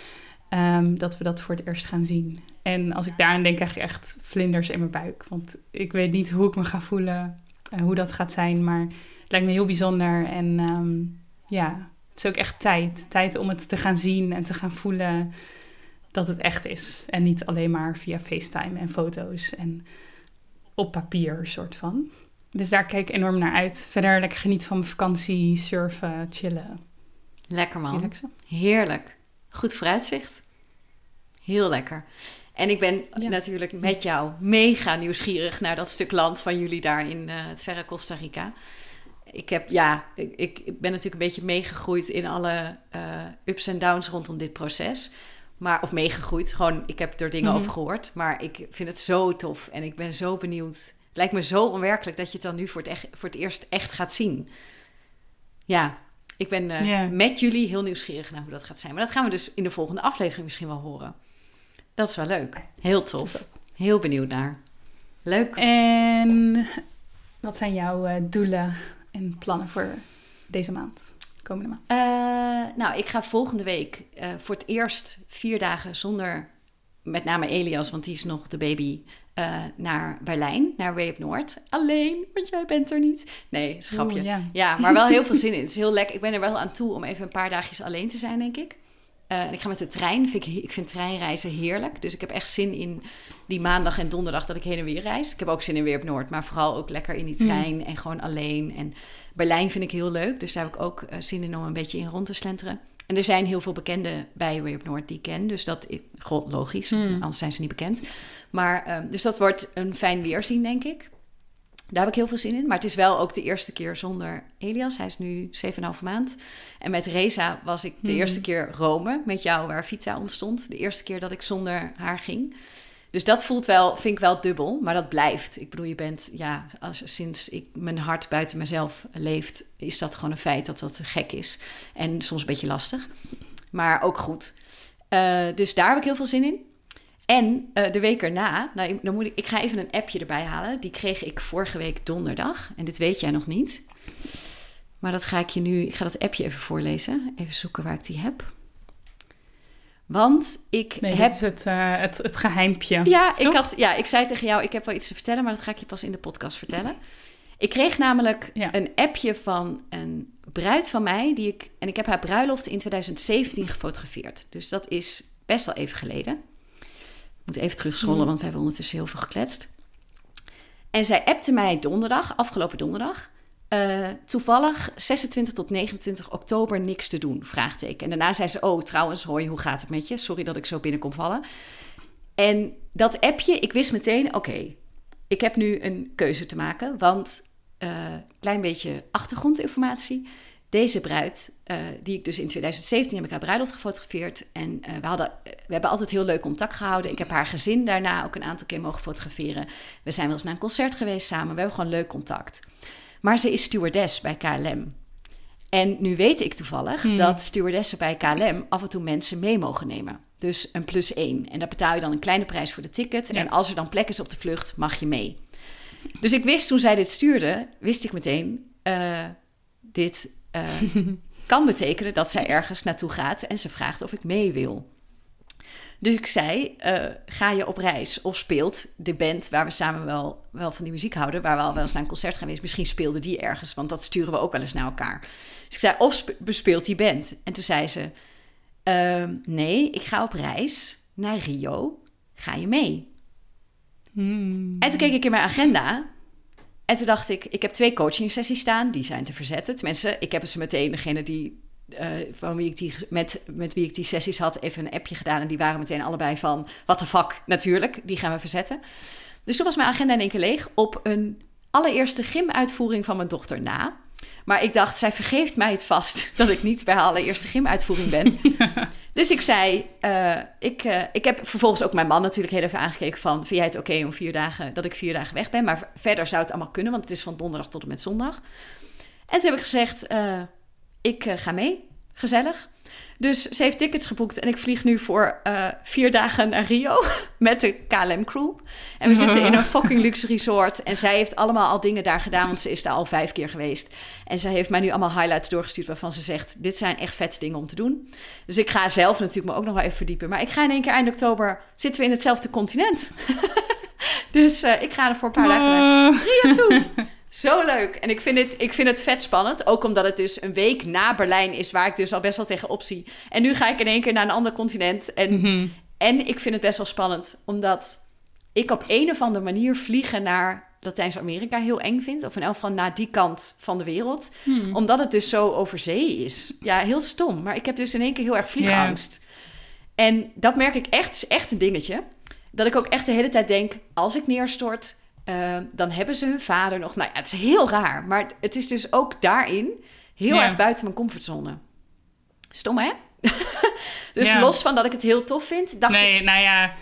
um, dat we dat voor het eerst gaan zien. En als ik daaraan denk, krijg ik echt vlinders in mijn buik. Want ik weet niet hoe ik me ga voelen, uh, hoe dat gaat zijn. Maar het lijkt me heel bijzonder. En um, ja, het is ook echt tijd. Tijd om het te gaan zien en te gaan voelen dat het echt is. En niet alleen maar via FaceTime en foto's en op papier, soort van. Dus daar kijk ik enorm naar uit. Verder lekker genieten van mijn vakantie, surfen, chillen. Lekker man. Relaxen. Heerlijk. Goed vooruitzicht. Heel lekker. En ik ben ja. natuurlijk met jou mega nieuwsgierig naar dat stuk land van jullie daar in uh, het verre Costa Rica. Ik, heb, ja, ik, ik ben natuurlijk een beetje meegegroeid in alle uh, ups en downs rondom dit proces. Maar, of meegegroeid, gewoon ik heb er dingen mm -hmm. over gehoord. Maar ik vind het zo tof en ik ben zo benieuwd. Het lijkt me zo onwerkelijk dat je het dan nu voor het, echt, voor het eerst echt gaat zien. Ja, ik ben uh, yeah. met jullie heel nieuwsgierig naar hoe dat gaat zijn. Maar dat gaan we dus in de volgende aflevering misschien wel horen. Dat is wel leuk. Heel tof. Heel benieuwd naar. Leuk. En wat zijn jouw uh, doelen en plannen voor deze maand? Komende maand? Uh, nou, ik ga volgende week uh, voor het eerst vier dagen zonder, met name Elias, want die is nog de baby, naar Berlijn, naar Way Up Noord. Alleen, want jij bent er niet. Nee, schapje. Ja. ja, maar wel heel veel zin in. Het is heel lekker. Ik ben er wel aan toe om even een paar dagjes alleen te zijn, denk ik. Uh, ik ga met de trein. Vind ik, ik vind treinreizen heerlijk. Dus ik heb echt zin in die maandag en donderdag dat ik heen en weer reis. Ik heb ook zin in weer op Noord. Maar vooral ook lekker in die trein mm. en gewoon alleen. En Berlijn vind ik heel leuk. Dus daar heb ik ook uh, zin in om een beetje in rond te slenteren. En er zijn heel veel bekenden bij Way Up Noord die ik ken. Dus dat, god, logisch. Mm. Anders zijn ze niet bekend. Maar, uh, dus dat wordt een fijn weerzien, denk ik. Daar heb ik heel veel zin in. Maar het is wel ook de eerste keer zonder Elias. Hij is nu 7,5 maand. En met Reza was ik de hmm. eerste keer Rome met jou, waar Vita ontstond. De eerste keer dat ik zonder haar ging. Dus dat voelt wel, vind ik wel dubbel, maar dat blijft. Ik bedoel, je bent, ja, als, sinds ik mijn hart buiten mezelf leeft, is dat gewoon een feit dat dat gek is. En soms een beetje lastig, maar ook goed. Uh, dus daar heb ik heel veel zin in. En uh, de week erna, nou, dan moet ik, ik ga even een appje erbij halen. Die kreeg ik vorige week donderdag. En dit weet jij nog niet. Maar dat ga ik je nu, ik ga dat appje even voorlezen. Even zoeken waar ik die heb. Want ik nee, heb... is het, uh, het, het geheimpje. Ja ik, had, ja, ik zei tegen jou, ik heb wel iets te vertellen, maar dat ga ik je pas in de podcast vertellen. Ik kreeg namelijk ja. een appje van een bruid van mij, die ik, en ik heb haar bruiloft in 2017 gefotografeerd. Dus dat is best wel even geleden. Ik moet even terugscrollen, mm. want we hebben ondertussen heel veel gekletst. En zij appte mij donderdag, afgelopen donderdag. Uh, toevallig 26 tot 29 oktober niks te doen? Vraagteken. En daarna zei ze: Oh, trouwens, hoi, hoe gaat het met je? Sorry dat ik zo binnenkom vallen. En dat appje, ik wist meteen: Oké, okay, ik heb nu een keuze te maken. Want, uh, klein beetje achtergrondinformatie. Deze bruid, uh, die ik dus in 2017 heb ik haar bruiloft gefotografeerd. En we, hadden, we hebben altijd heel leuk contact gehouden. Ik heb haar gezin daarna ook een aantal keer mogen fotograferen. We zijn wel eens naar een concert geweest samen. We hebben gewoon leuk contact. Maar ze is stewardess bij KLM. En nu weet ik toevallig hmm. dat stewardessen bij KLM af en toe mensen mee mogen nemen. Dus een plus één. En daar betaal je dan een kleine prijs voor de ticket. En als er dan plek is op de vlucht, mag je mee. Dus ik wist toen zij dit stuurde, wist ik meteen, uh, dit uh, kan betekenen dat zij ergens naartoe gaat en ze vraagt of ik mee wil. Dus ik zei, uh, ga je op reis? Of speelt de band waar we samen wel, wel van die muziek houden... waar we al wel eens naar een concert geweest... misschien speelde die ergens, want dat sturen we ook wel eens naar elkaar. Dus ik zei, of bespeelt die band? En toen zei ze, uh, nee, ik ga op reis naar Rio. Ga je mee? Hmm. En toen keek ik in mijn agenda... En toen dacht ik, ik heb twee coaching sessies staan, die zijn te verzetten. Tenminste, ik heb ze meteen, degene die uh, van wie ik die, met, met wie ik die sessies had, even een appje gedaan. En die waren meteen allebei van, wat de fuck, natuurlijk, die gaan we verzetten. Dus toen was mijn agenda in één keer leeg op een allereerste gymuitvoering van mijn dochter na. Maar ik dacht, zij vergeeft mij het vast dat ik niet bij haar allereerste gymuitvoering ben. dus ik zei, uh, ik, uh, ik heb vervolgens ook mijn man natuurlijk heel even aangekeken van... vind jij het oké okay om vier dagen, dat ik vier dagen weg ben? Maar verder zou het allemaal kunnen, want het is van donderdag tot en met zondag. En toen heb ik gezegd, ik uh, ga mee. Gezellig. Dus ze heeft tickets geboekt en ik vlieg nu voor uh, vier dagen naar Rio met de KLM-crew. En we zitten in een fucking luxe resort. En zij heeft allemaal al dingen daar gedaan, want ze is daar al vijf keer geweest. En zij heeft mij nu allemaal highlights doorgestuurd waarvan ze zegt: Dit zijn echt vette dingen om te doen. Dus ik ga zelf natuurlijk me ook nog wel even verdiepen. Maar ik ga in één keer eind oktober zitten we in hetzelfde continent. dus uh, ik ga er voor een paar dagen naar Rio toe. Zo leuk. En ik vind, het, ik vind het vet spannend. Ook omdat het dus een week na Berlijn is, waar ik dus al best wel tegen optie. En nu ga ik in één keer naar een ander continent. En, mhm. en ik vind het best wel spannend, omdat ik op een of andere manier vliegen naar Latijns-Amerika heel eng vind. Of in elk geval naar die kant van de wereld. Hmm. Omdat het dus zo over zee is. Ja, heel stom. Maar ik heb dus in één keer heel erg vliegangst. En dat merk ik echt, is echt een dingetje. Dat ik ook echt de hele tijd denk, als ik neerstort uh, dan hebben ze hun vader nog. Nou ja, het is heel raar. Maar het is dus ook daarin heel erg buiten mijn comfortzone. Stom, hè? dus los van dat ik het heel tof vind, dacht nee, ik... nou ja...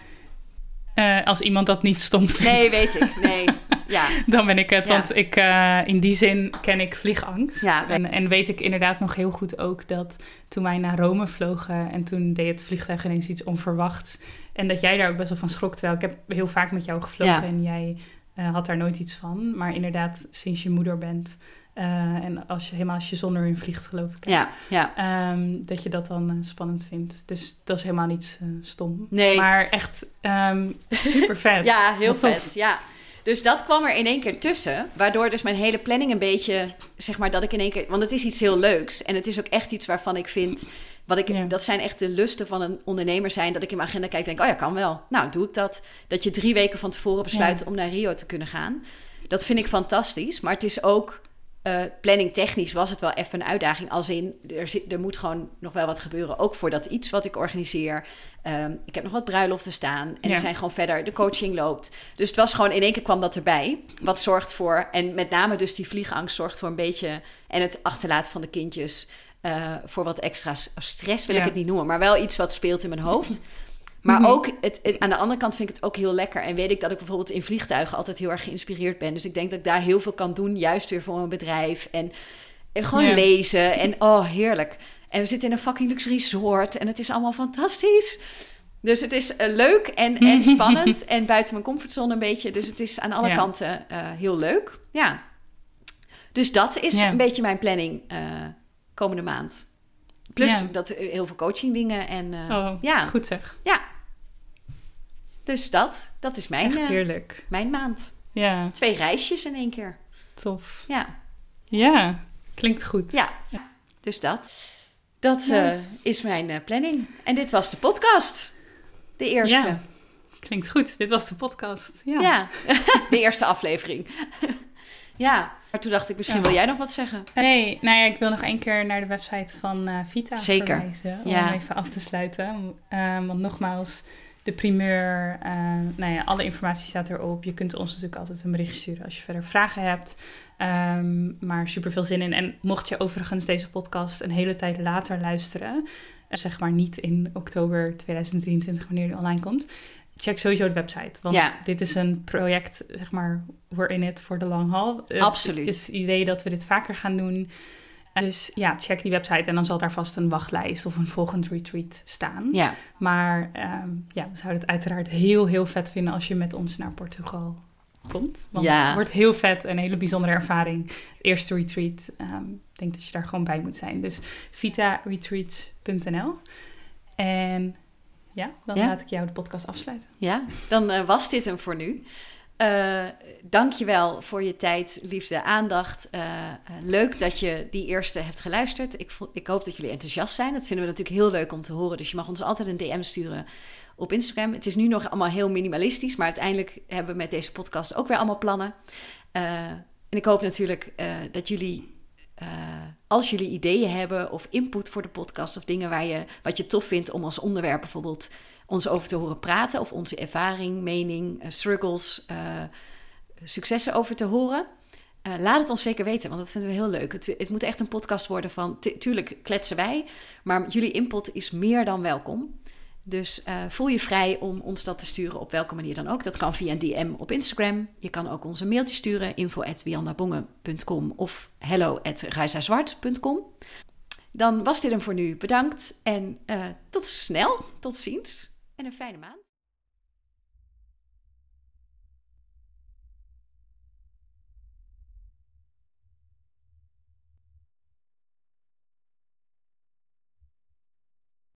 Uh, als iemand dat niet stom vindt. Nee, weet ik. Nee, ja. Dan ben ik het. Ja. Want ik, uh, in die zin ken ik vliegangst. Ja, en, en, weet ik inderdaad nog heel goed ook dat toen wij naar Rome vlogen... en toen deed het vliegtuig ineens iets onverwachts... en dat jij daar ook best wel van schrok. Terwijl ik heb heel vaak met jou gevlogen en jij uh, had daar nooit iets van. Maar inderdaad, sinds je moeder bent uh, en als je helemaal als je zonder in vliegt, geloof ik. Ja, ja. Um, dat je dat dan uh, spannend vindt. Dus dat is helemaal niet stom. Nee. Maar echt um, super vet. ja, heel vet. Ja. Dus dat kwam er in één keer tussen. Waardoor dus mijn hele planning een beetje, zeg maar, dat ik in één keer. Want het is iets heel leuks. En het is ook echt iets waarvan ik vind. Wat ik, Dat zijn echt de lusten van een ondernemer zijn. Dat ik in mijn agenda kijk en denk, oh ja, kan wel. Nou, doe ik dat. Dat je drie weken van tevoren besluit om naar Rio te kunnen gaan. Dat vind ik fantastisch. Maar het is ook uh, planning technisch was het wel even een uitdaging. Als in, er, zit, er moet gewoon nog wel wat gebeuren. Ook voor dat iets wat ik organiseer. Um, ik heb nog wat bruiloften staan. En ja. er zijn gewoon verder, de coaching loopt. Dus het was gewoon, in één keer kwam dat erbij. Wat zorgt voor, en met name dus die vliegangst zorgt voor een beetje... en het achterlaten van de kindjes... Uh, voor wat extra stress wil ja. ik het niet noemen. Maar wel iets wat speelt in mijn hoofd. Maar Mhm. ook, het, het- aan de andere kant vind ik het ook heel lekker. En weet ik dat ik bijvoorbeeld in vliegtuigen altijd heel erg geïnspireerd ben. Dus ik denk dat ik daar heel veel kan doen, juist weer voor mijn bedrijf. En, en gewoon Ja. lezen. En oh, heerlijk. En we zitten in een fucking luxe resort. En het is allemaal fantastisch. Dus het is eh, leuk en, en spannend. en buiten mijn comfortzone een beetje. Dus het is aan alle Ja. kanten eh, heel leuk. Ja. Dus dat is Ja. een beetje mijn planning eh, komende maand. Plus dat heel veel coaching dingen. En Oh, ja. goed zeg. ja. Dus dat, dat is mijn, Echt eh, heerlijk. mijn maand. Ja, Twee reisjes in één keer. tof. Ja, Ja, klinkt goed. ja. Dus dat. Dat eh, is mijn eh, planning. En dit was de podcast. De eerste. Ja. Klinkt goed. Dit was de podcast. Ja. Ja, de eerste aflevering. ja, maar toen dacht ik, misschien Ja. wil jij nog wat zeggen? Nee, nou ja, ik wil nog één keer naar de website van Vita Zeker. verwijzen. Om Ja. even af te sluiten. Ehm, want nogmaals, de primeur, eh, nou ja, alle informatie staat erop. Je kunt ons natuurlijk altijd een berichtje sturen als je verder vragen hebt. Ehm, maar super veel zin in. En mocht je overigens deze podcast een hele tijd later luisteren, eh, zeg maar niet in oktober 2023 wanneer die online komt, check sowieso de website. Want Ja. dit is een project, zeg maar, we're in it for the long haul. Het Absoluut. is het idee dat we dit vaker gaan doen. Dus ja, check die website en dan zal daar vast een wachtlijst of een volgend retreat staan. Ja, Maar ehm, ja, we zouden het uiteraard heel, heel vet vinden als je met ons naar Portugal komt. Want Ja. het wordt heel vet en een hele bijzondere ervaring. Het eerste retreat. ehm, ik denk dat je daar gewoon bij moet zijn. Dus vitaretreats.nl. En ja, dan Ja. laat ik jou de podcast afsluiten. ja. dan eh, was dit hem voor nu. Eh Dank je wel voor je tijd, liefde, aandacht. Eh, eh, leuk dat je die eerste hebt geluisterd. Ik, ik hoop dat jullie enthousiast zijn. Dat vinden we natuurlijk heel leuk om te horen. Dus je mag ons altijd een DM sturen op Instagram. Het is nu nog allemaal heel minimalistisch, maar uiteindelijk hebben we met deze podcast ook weer allemaal plannen. En ik hoop natuurlijk dat jullie, als jullie ideeën hebben of input voor de podcast of dingen waar je, wat je tof vindt om als onderwerp bijvoorbeeld ons over te horen praten of onze ervaring, mening, eh, struggles, eh, successen over te horen. eh, laat het ons zeker weten, want dat vinden we heel leuk. Het, het moet echt een podcast worden van, tu- tuurlijk kletsen wij, maar jullie input is meer dan welkom. Dus voel je vrij om ons dat te sturen op welke manier dan ook. Dat kan via een DM op Instagram. Je kan ook ons een mailtje sturen, info.wiandabongen.com of hello.reisazwart.com. Dan was dit hem voor nu. Bedankt en tot snel. Tot ziens en een fijne maand.